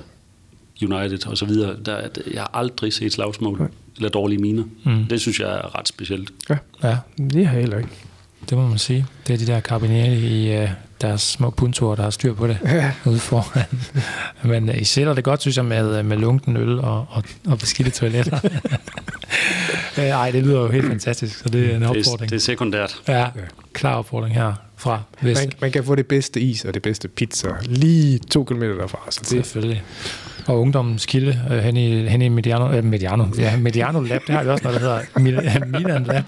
United og så videre. Der, jeg har aldrig set slagsmål Nej. eller dårlige miner. Mm. Det synes jeg er ret specielt. Ja, ja det har jeg heller ikke. Det må man sige. Det er de der karabinere i uh, deres små puntorer, der har styr på det ja. ude foran. Men uh, I sætter det godt, synes jeg, med, med lunken øl og, og, og beskidte toiletter. Nej, det lyder jo helt fantastisk, så det er en opfordring. Det er, det er sekundært. Ja, klar opfordring her fra Vest. Man, man kan få det bedste is og det bedste pizza lige to kilometer derfra. Så det, Selvfølgelig. Og ungdommens kilde øh, hen, i, hen i Mediano, øh, Mediano, ja, Mediano Lab, det har vi også noget, der hedder Milan Lab.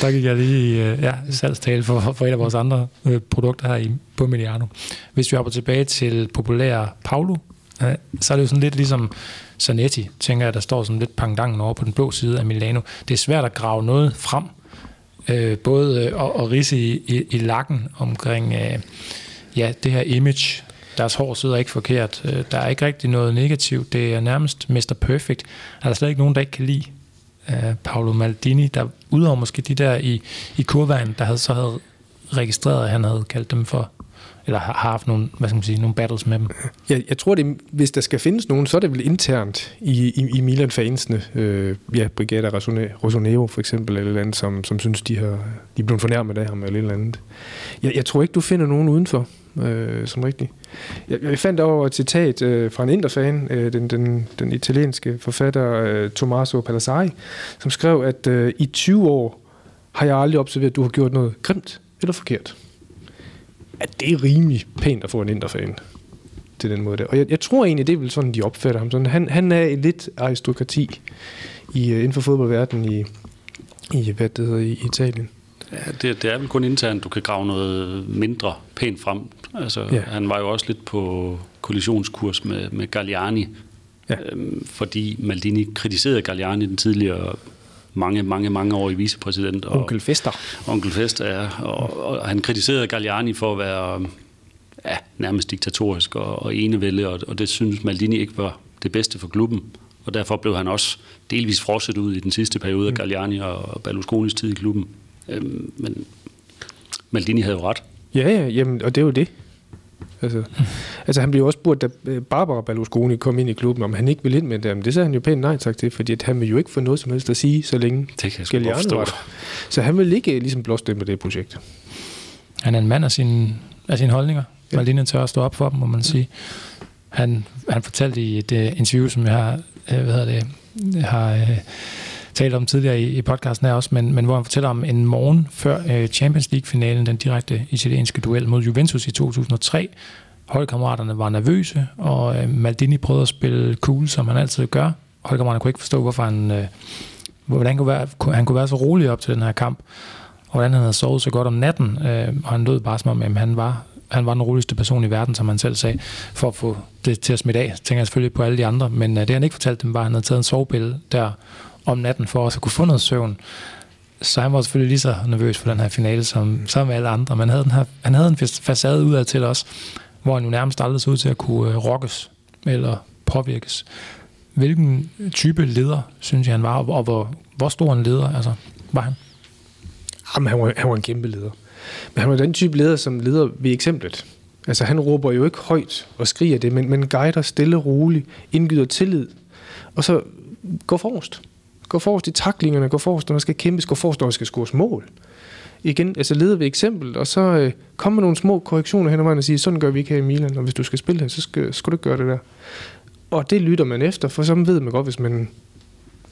der gik jeg lige øh, ja, salgstale for, for et af vores andre øh, produkter her i, på Mediano. Hvis vi hopper tilbage til populære Paulo så er det jo sådan lidt ligesom Zanetti, tænker jeg, der står sådan lidt pangdangen over på den blå side af Milano. Det er svært at grave noget frem, øh, både øh, og, og rise i, i, i lakken omkring øh, ja, det her image. Deres hår sidder ikke forkert. Øh, der er ikke rigtig noget negativt. Det er nærmest Mr. Perfect. Der er slet ikke nogen, der ikke kan lide øh, Paolo Maldini, der udover måske de der i, i kurvejen, der havde så havde registreret, at han havde kaldt dem for eller har haft nogle, hvad skal man sige, nogle battles med dem. Jeg, jeg tror, det, hvis der skal findes nogen, så er det vel internt i, i, i Milan-fansene. Øh, ja, Brigada Rosoneo for eksempel, eller andet, som, som synes, de, har, de er blevet fornærmet af ham, eller et eller andet. Jeg, jeg tror ikke, du finder nogen udenfor, øh, som rigtigt. Jeg, jeg fandt over et citat øh, fra en interfan, øh, den, den, den italienske forfatter øh, Tommaso Palazzari, som skrev, at øh, i 20 år har jeg aldrig observeret, at du har gjort noget grimt eller forkert at det er rimelig pænt at få en interfan til den måde der. Og jeg, jeg tror egentlig, det er vel sådan, de opfatter ham. Sådan, han, han er lidt aristokrati i, uh, inden for fodboldverdenen i, i, hvad det hedder, i Italien. Ja, det, det er vel kun internt, du kan grave noget mindre pænt frem. Altså, ja. Han var jo også lidt på kollisionskurs med, med Galliani, ja. øhm, fordi Maldini kritiserede Galliani, den tidligere mange, mange, mange år i vicepræsident. Og, onkel Fester. Onkel Fester, ja. Og, og han kritiserede Galliani for at være ja, nærmest diktatorisk og, og enevælde, og, og det synes Maldini ikke var det bedste for klubben. Og derfor blev han også delvis frosset ud i den sidste periode af mm. Galliani og Berlusconis tid i klubben. Øhm, men Maldini havde jo ret. Ja, ja, jamen, og det er jo det. Altså, altså han blev også spurgt, da øh, Barbara Berlusconi kom ind i klubben, om han ikke ville ind med dem. Det sagde han jo pænt nej tak til, fordi at han ville jo ikke få noget som helst at sige, så længe det kan jeg var Så han vil ikke ligesom med det projekt. Han er en mand af sine, af sine holdninger. Ja. Maldini tør at stå op for dem, må man sige. Han, han fortalte i et uh, interview, som jeg har, uh, hvad hedder det, har uh, talt om tidligere i, i podcasten her også, men, men hvor han fortæller om en morgen før øh, Champions League-finalen, den direkte italienske duel mod Juventus i 2003. Holdkammeraterne var nervøse, og øh, Maldini prøvede at spille cool, som han altid gør. Holdkammeraterne kunne ikke forstå, hvorfor han, øh, hvordan kunne være, han kunne være så rolig op til den her kamp, og hvordan han havde sovet så godt om natten, øh, og han lød bare som om, at han var han var den roligste person i verden, som han selv sagde, for at få det til at smitte af. tænker jeg selvfølgelig på alle de andre, men øh, det han ikke fortalte dem, var, at han havde taget en sovepille der om natten for også at kunne få noget søvn. Så han var selvfølgelig lige så nervøs for den her finale som, som alle andre, men havde den her, han havde en facade udad til os, hvor han jo nærmest aldrig så ud til at kunne øh, rokkes eller påvirkes. Hvilken type leder, synes jeg, han var, og hvor, hvor stor en leder altså, var han? Jamen, han var, han var en kæmpe leder. Men han var den type leder, som leder ved eksemplet. Altså, han råber jo ikke højt og skriger det, men, men guider stille og roligt, indgyder tillid, og så går forrest. Gå forrest i taklingerne, gå forrest, når man skal kæmpes, gå forrest, når man skal scores mål. Igen, altså leder ved eksempel, og så øh, kommer nogle små korrektioner hen ad vejen og siger, sådan gør vi ikke her i Milan, og hvis du skal spille her, så skal, skal du ikke gøre det der. Og det lytter man efter, for så ved man godt, hvis man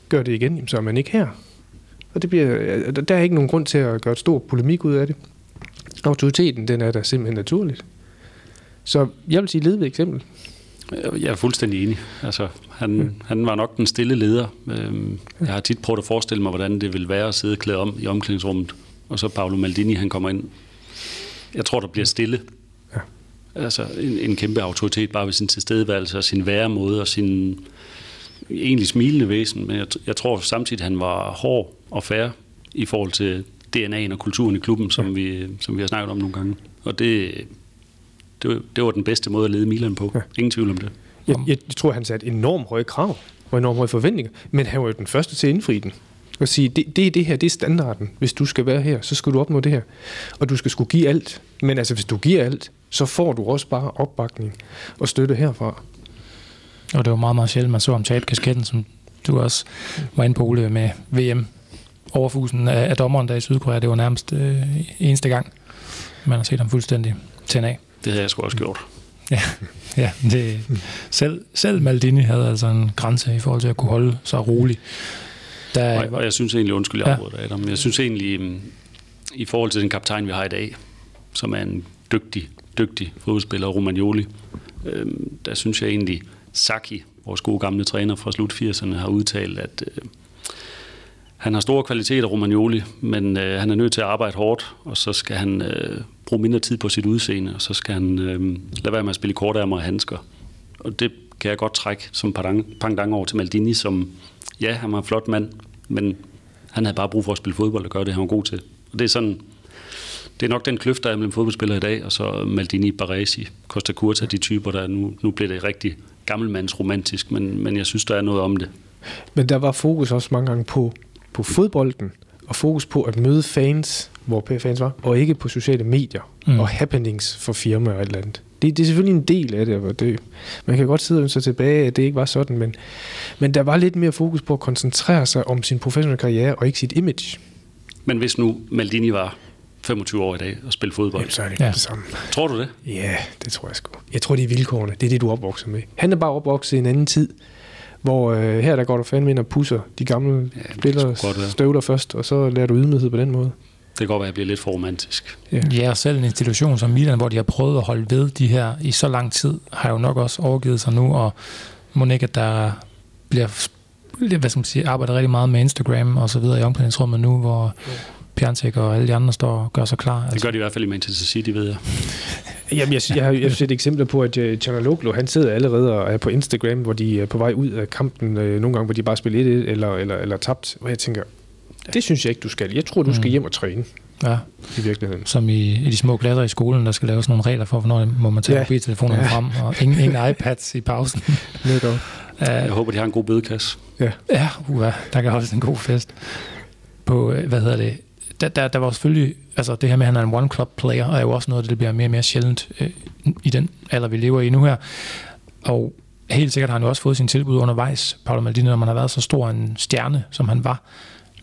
gør det igen, så er man ikke her. Og det bliver, der er ikke nogen grund til at gøre et stort polemik ud af det. Autoriteten, den er der simpelthen naturligt. Så jeg vil sige led ved eksempel. Jeg er fuldstændig enig. Altså, han, mm. han var nok den stille leder. Øhm, jeg har tit prøvet at forestille mig, hvordan det vil være at sidde klædt om i omklædningsrummet, og så Paolo Maldini, han kommer ind. Jeg tror, der bliver stille. Ja. Altså en, en kæmpe autoritet bare ved sin tilstedeværelse og sin væremåde og sin egentlig smilende væsen. Men jeg, jeg tror samtidig, han var hård og fair i forhold til DNA'en og kulturen i klubben, som, ja. vi, som vi har snakket om nogle gange. Og det, det, var, det var den bedste måde at lede Milan på. Ja. Ingen tvivl om det. Jeg, jeg, jeg tror, han satte enormt høje krav og enormt høje forventninger, men han var jo den første til at indfri den. Og sige, det, det er det her, det er standarden. Hvis du skal være her, så skal du opnå det her. Og du skal skulle give alt. Men altså, hvis du giver alt, så får du også bare opbakning og støtte herfra. Og det var meget, meget sjældent, man så om tabe kasketten, som du også var inde på, Ole, med VM overfusen af, af dommeren der i Sydkorea. Det var nærmest øh, eneste gang, man har set ham fuldstændig tænde af. Det havde jeg sgu også gjort. Ja, ja det, selv, selv Maldini havde altså en grænse i forhold til at kunne holde sig rolig. Der, og, og jeg synes egentlig, undskyld, jeg ja. Adam, men jeg synes egentlig, mm, i forhold til den kaptajn, vi har i dag, som er en dygtig, dygtig fodboldspiller, Romagnoli, øh, der synes jeg egentlig, Saki, vores gode gamle træner fra slut 80'erne, har udtalt, at øh, han har store kvaliteter, Romagnoli, men øh, han er nødt til at arbejde hårdt, og så skal han øh, bruge mindre tid på sit udseende, og så skal han øh, lade være med at spille kortærmer og handsker. Og det, kan jeg godt trække som pangdang over til Maldini, som, ja, han var en flot mand, men han havde bare brug for at spille fodbold og gøre det, han var god til. Og det er sådan, det er nok den kløft, der er mellem fodboldspillere i dag, og så Maldini, Baresi, Costa Curta, de typer, der nu, nu bliver det rigtig gammelmandsromantisk, men, men jeg synes, der er noget om det. Men der var fokus også mange gange på, på fodbolden, og fokus på at møde fans, hvor fans var, og ikke på sociale medier mm. og happenings for firmaer og et eller andet. Det, det er selvfølgelig en del af det, og det, man kan godt sidde og sig tilbage, at det ikke var sådan, men, men der var lidt mere fokus på at koncentrere sig om sin professionelle karriere og ikke sit image. Men hvis nu Maldini var 25 år i dag og spille fodbold. Jamen, så er det ja. det samme. Tror du det? Ja, det tror jeg sgu. Jeg tror, det er vilkårene. Det er det, du opvokser med. Han er bare opvokset i en anden tid, hvor øh, her der går du fandme ind og pusser de gamle ja, spillere støvler først, og så lærer du ydmyghed på den måde. Det kan godt være, at jeg bliver lidt for romantisk. Ja. ja, selv en institution som Milan, hvor de har prøvet at holde ved de her i så lang tid, har jo nok også overgivet sig nu, og må ikke, at der bliver hvad skal man sige, arbejder rigtig meget med Instagram og så videre i omklædningsrummet nu, hvor Pjantek og alle de andre står og gør sig klar. Altså. Det gør de i hvert fald i Manchester City, ved jeg. Jamen, jeg, jeg, har, jeg har set eksempler på, at uh, Chanaloglu, han sidder allerede og er på Instagram, hvor de er på vej ud af kampen, uh, nogle gange, hvor de bare spiller 1 eller, eller, eller tabt, hvor jeg tænker, det synes jeg ikke, du skal. Jeg tror, du skal mm. hjem og træne. Ja. I virkeligheden. Som i, i de små klasser i skolen, der skal laves nogle regler for, hvornår må man tage ja. mobiltelefonerne ja. frem, og ingen, ingen iPads i pausen. Netop. Uh, jeg håber, de har en god bedekasse. Ja, ja uh, der kan også en god fest. På, hvad hedder det, der, der, der var selvfølgelig, altså det her med, at han er en one-club-player, er jo også noget, der bliver mere og mere sjældent øh, i den alder, vi lever i nu her. Og helt sikkert har han jo også fået sin tilbud undervejs, Paolo Maldini, når man har været så stor en stjerne, som han var.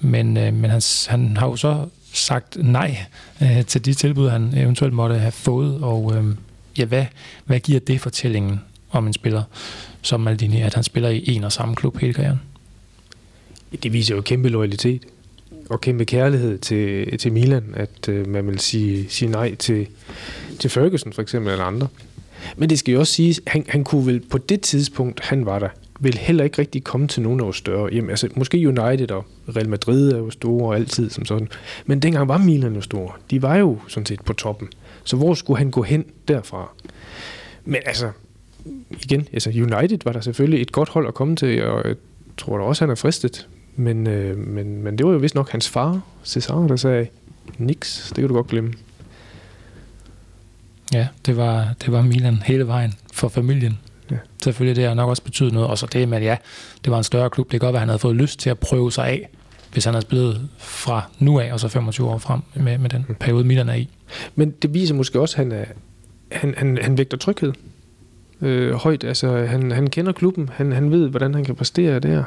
Men, øh, men han, han har jo så sagt nej øh, til de tilbud, han eventuelt måtte have fået. Og øh, ja, hvad, hvad giver det fortællingen om en spiller som Maldini, at han spiller i en og samme klub hele karrieren? Det viser jo kæmpe loyalitet og kæmpe kærlighed til, til Milan, at øh, man vil sige, sige nej til, til Ferguson for eksempel, eller andre. Men det skal jo også siges, han, han kunne vel på det tidspunkt, han var der, vil heller ikke rigtig komme til nogen af vores større. Jamen, altså, måske United og Real Madrid er jo store altid som sådan. Men dengang var Milan jo store. De var jo sådan set på toppen. Så hvor skulle han gå hen derfra? Men altså, igen, altså United var der selvfølgelig et godt hold at komme til, og jeg tror da også, han er fristet. Men, øh, men, men det var jo vist nok hans far, Cesar, der sagde, niks, det kan du godt glemme. Ja, det var, det var Milan hele vejen for familien. Ja. Selvfølgelig det har nok også betydet noget. Og så det med, at ja, det var en større klub. Det kan godt være, at han havde fået lyst til at prøve sig af, hvis han havde spillet fra nu af og så 25 år frem med, med den mm. periode, Milan er i. Men det viser måske også, at han, er, han, han, han vægter tryghed øh, højt. Altså, han, han kender klubben. Han, han ved, hvordan han kan præstere der.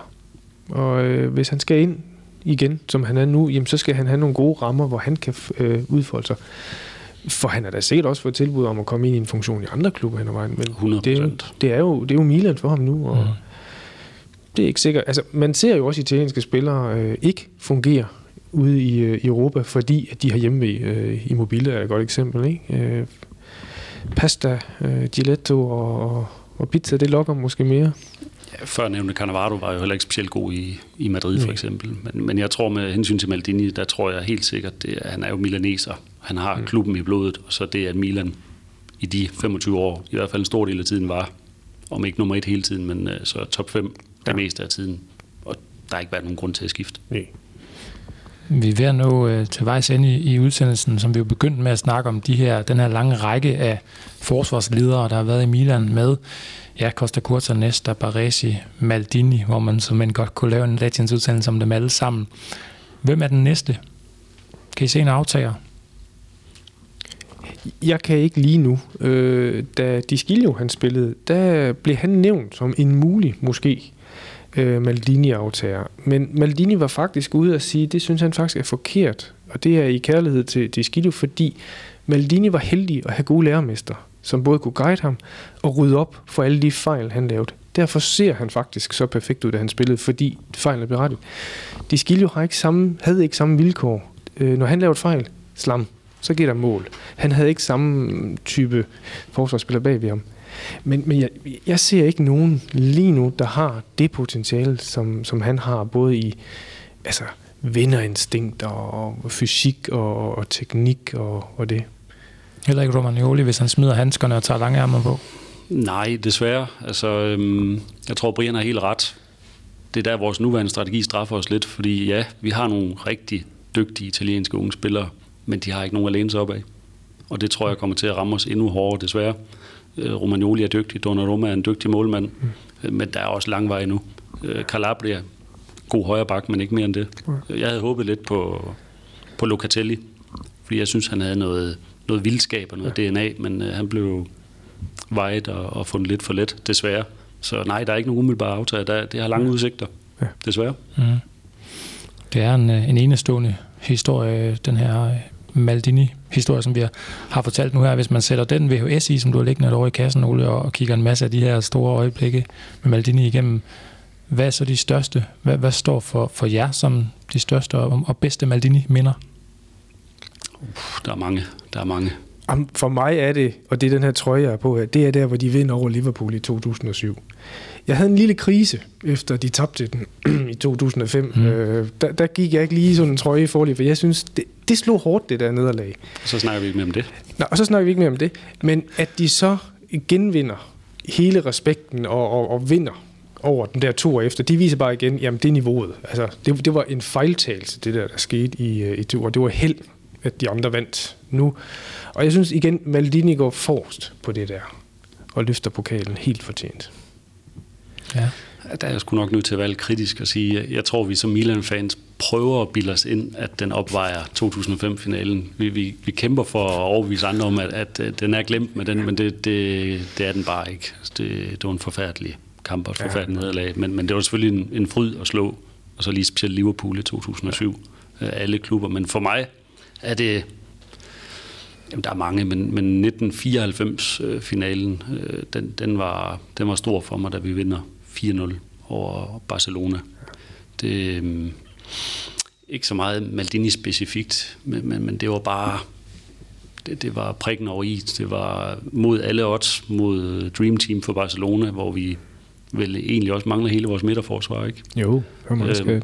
Og øh, hvis han skal ind igen, som han er nu, jamen, så skal han have nogle gode rammer, hvor han kan øh, udfolde sig. For han har da sikkert også fået tilbud om at komme ind i en funktion i andre klubber hen ad vejen. Men 100%. Det er, jo, det, er jo, det er jo Milan for ham nu, og mm. det er ikke sikkert. Altså, man ser jo også italienske spillere øh, ikke fungere ude i, øh, i Europa, fordi at de har hjemme øh, i Mobile, er et godt eksempel. Ikke? Øh, pasta, øh, Giletto og, og pizza, det lokker måske mere. Ja, før nævnte Cannavaro var jo heller ikke specielt god i, i Madrid for eksempel. Men, men jeg tror med hensyn til Maldini, der tror jeg helt sikkert, det er, han er jo milaneser. Han har mm. klubben i blodet, og så det, at Milan i de 25 år, i hvert fald en stor del af tiden var, om ikke nummer et hele tiden, men uh, så top 5 det meste af tiden. Og der har ikke været nogen grund til at skifte. Nej. Vi er ved at nå øh, til vejs ende i, i udsendelsen, som vi jo begyndt med at snakke om de her, den her lange række af forsvarsledere, der har været i Milan med ja, Costa Curta, Nesta, Baresi, Maldini, hvor man som en godt kunne lave en Legends udsendelse om dem alle sammen. Hvem er den næste? Kan I se en aftager? Jeg kan ikke lige nu. Øh, da Diskilio han spillede, der blev han nævnt som en mulig, måske, øh, Maldini-aftager. Men Maldini var faktisk ude at sige, det synes han faktisk er forkert. Og det er i kærlighed til Diskilio, fordi Maldini var heldig at have gode lærermester som både kunne guide ham og rydde op for alle de fejl, han lavede. Derfor ser han faktisk så perfekt ud, da han spillede, fordi fejlen er berettet. De Skiljo har ikke samme, havde ikke samme vilkår. Øh, når han lavede fejl, slam, så giver der mål. Han havde ikke samme type forsvarsspiller bag ved ham. Men, men jeg, jeg ser ikke nogen lige nu, der har det potentiale, som, som han har, både i altså, vinderinstinkt og, og fysik og, og teknik og, og det. Heller ikke Romagnoli, hvis han smider handskerne og tager lange ærmer på. Nej, desværre. Altså, øhm, jeg tror, Brian har helt ret. Det er der, vores nuværende strategi straffer os lidt, fordi ja, vi har nogle rigtig dygtige italienske unge spillere, men de har ikke nogen at læne sig op af. Og det tror jeg kommer til at ramme os endnu hårdere, desværre. Øh, Romagnoli er dygtig, Donnarumma er en dygtig målmand, mm. men der er også lang vej nu. Øh, Calabria, god højre bak, men ikke mere end det. Jeg havde håbet lidt på, på Locatelli, fordi jeg synes, han havde noget, noget vildskab og noget ja. DNA, men øh, han blev vejet og, og fundet lidt for let, desværre. Så nej, der er ikke nogen umiddelbare aftager. Der, det har lange udsigter, ja. desværre. Mm. Det er en, en enestående historie, den her Maldini-historie, som vi har fortalt nu her. Hvis man sætter den VHS i, som du har liggende år i kassen, Ole, og kigger en masse af de her store øjeblikke med Maldini igennem, hvad er så de største? Hvad, hvad står for, for jer som de største og, og bedste Maldini-minder? Der er mange. Der er mange. For mig er det, og det er den her trøje, jeg er på her, det er der, hvor de vinder over Liverpool i 2007. Jeg havde en lille krise, efter de tabte den i 2005. Mm. Øh, der, der gik jeg ikke lige sådan en trøje i forlig, for jeg synes, det, det slog hårdt, det der nederlag. Og så snakker vi ikke mere om det. Nå, og så snakker vi ikke mere om det. Men at de så genvinder hele respekten og, og, og vinder over den der to år efter, de viser bare igen, jamen det er niveauet. Altså, det, det var en fejltagelse, det der, der skete i, øh, i to år. Det var held, at de andre vandt nu. Og jeg synes igen, Maldini går forrest på det der, og løfter pokalen helt fortjent. Ja. Der er jeg sgu nok nødt til at være lidt kritisk og sige, jeg tror, vi som Milan-fans prøver at bilde os ind, at den opvejer 2005-finalen. Vi, vi, vi kæmper for at overbevise andre om, at, at, den er glemt med den, men det, det, det er den bare ikke. Det, det var en forfærdelig kamp og et forfærdeligt nederlag, men, men det var selvfølgelig en, en fryd at slå, og så lige specielt Liverpool i 2007. Ja. Alle klubber, men for mig er det Jamen, der er mange, men, men 1994-finalen, øh, den, den, var, den var stor for mig, da vi vinder 4-0 over Barcelona. Det øh, ikke så meget Maldini-specifikt, men, men, men det var bare det, det var prikken over i. Det var mod alle odds mod Dream Team for Barcelona, hvor vi vel egentlig også mangler hele vores midterforsvar, ikke? Jo, det må øhm,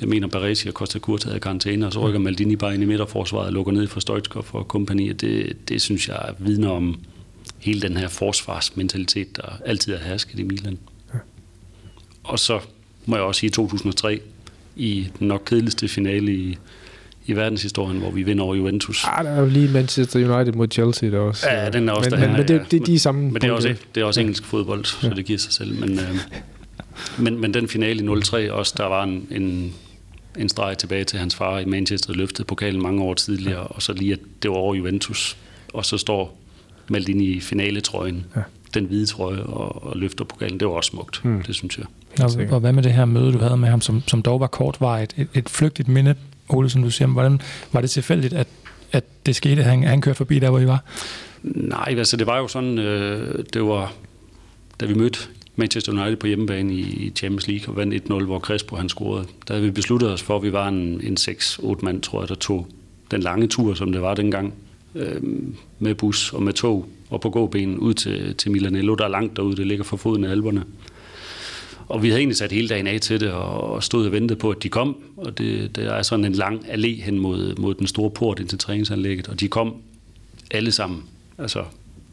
jeg mener, Baresi og Costa Curta havde karantæne, og så rykker Maldini bare ind i midterforsvaret og lukker ned for Stoichkov og kompagni. Det, det synes jeg vidner om hele den her forsvarsmentalitet, der altid er hersket i Milan. Ja. Og så må jeg også sige 2003, i den nok kedeligste finale i, i verdenshistorien, hvor vi vinder over Juventus. Ah, der er jo lige Manchester United mod Chelsea der også. Ja, den er også men, der. Men, men det, det, de er samme Men det er også, det er også engelsk fodbold, ja. så det giver sig selv. Men, øh, men, men den finale i 0-3 også, der var en, en en streg tilbage til hans far i Manchester, løftede pokalen mange år tidligere, ja. og så lige at det var over Juventus, og så står Maldini i finaletrøjen, ja. den hvide trøje, og, og løfter pokalen. Det var også smukt, mm. det synes jeg. Og, og hvad med det her møde, du havde med ham, som, som dog var kort, var et, et, et flygtigt minde, Ole, som du siger. Hvordan var det tilfældigt, at, at det skete, at han, han kørte forbi der, hvor I var? Nej, altså det var jo sådan, øh, det var, da vi mødte Manchester United på hjemmebane i Champions League og vandt 1-0, hvor Crespo han scorede. Der havde vi besluttet os for, at vi var en, en 6-8 mand, tror jeg, der tog den lange tur, som det var dengang, øh, med bus og med tog og på gåben ud til, til Milanello, der er langt derude, det ligger for foden af alberne. Og vi havde egentlig sat hele dagen af til det, og stod og ventede på, at de kom. Og det, der er sådan en lang allé hen mod, mod den store port ind til træningsanlægget. Og de kom alle sammen. Altså,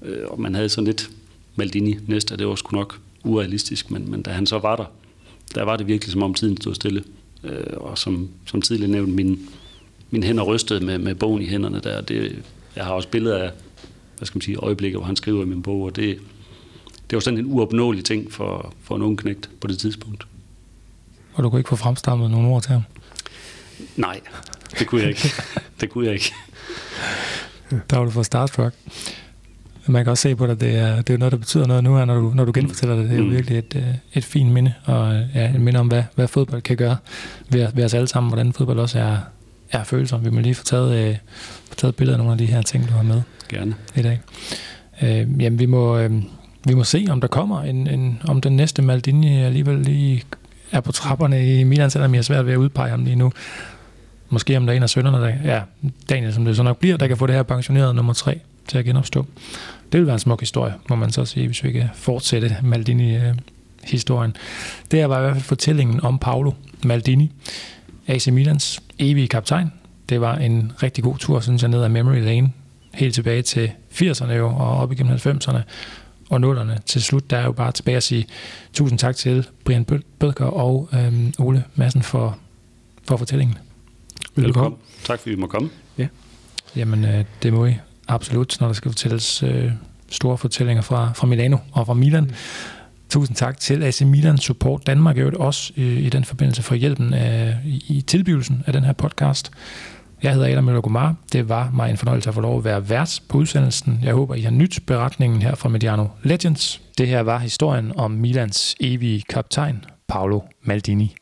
øh, og man havde sådan lidt Maldini næste, det var sgu nok urealistisk, men, men da han så var der, der var det virkelig som om tiden stod stille. Øh, og som, som tidligere nævnt, min, min hænder rystede med, med bogen i hænderne der. Det, jeg har også billeder af hvad skal man sige, øjeblikke, hvor han skriver i min bog, og det, det var sådan en uopnåelig ting for, for en ung knægt på det tidspunkt. Og du kunne ikke få fremstammet nogle ord til ham? Nej, det kunne jeg ikke. det kunne jeg ikke. Der var du for starstruck. Man kan også se på dig, det er, det er noget, der betyder noget nu, når du, når du genfortæller det. Det er jo mm. virkelig et, øh, et fint minde, og ja, et minde om, hvad, hvad fodbold kan gøre ved, ved os alle sammen, hvordan fodbold også er, er følsom. Vi må lige få taget, øh, få taget billeder af nogle af de her ting, du har med Gerne. i dag. Øh, jamen, vi må, øh, vi må se, om der kommer en, en, om den næste Maldini alligevel lige er på trapperne i Milan, selvom jeg er svært ved at udpege ham lige nu. Måske om der er en af sønderne, der, ja, Daniel, som det så nok bliver, der kan få det her pensioneret nummer tre til at genopstå. Det vil være en smuk historie, må man så sige, hvis vi kan fortsætte Maldini-historien. Det her var i hvert fald fortællingen om Paolo Maldini, AC Milans evige kaptajn. Det var en rigtig god tur, synes jeg, ned ad Memory Lane, helt tilbage til 80'erne jo, og op igennem 90'erne, og nullerne til slut. Der er jo bare tilbage at sige tusind tak til Brian Bødker og øhm, Ole Madsen for, for fortællingen. Velkommen. Tak fordi vi må komme. Ja. Jamen, øh, det må I absolut, når der skal fortælles øh, store fortællinger fra, fra Milano og fra Milan. Mm. Tusind tak til AC Milan Support Danmark, og også i, i den forbindelse for hjælpen af, i, i tilbydelsen af den her podcast. Jeg hedder Adam Møller Gumar. Det var mig en fornøjelse at få lov at være vært på udsendelsen. Jeg håber, I har nyt beretningen her fra Mediano Legends. Det her var historien om Milans evige kaptajn, Paolo Maldini.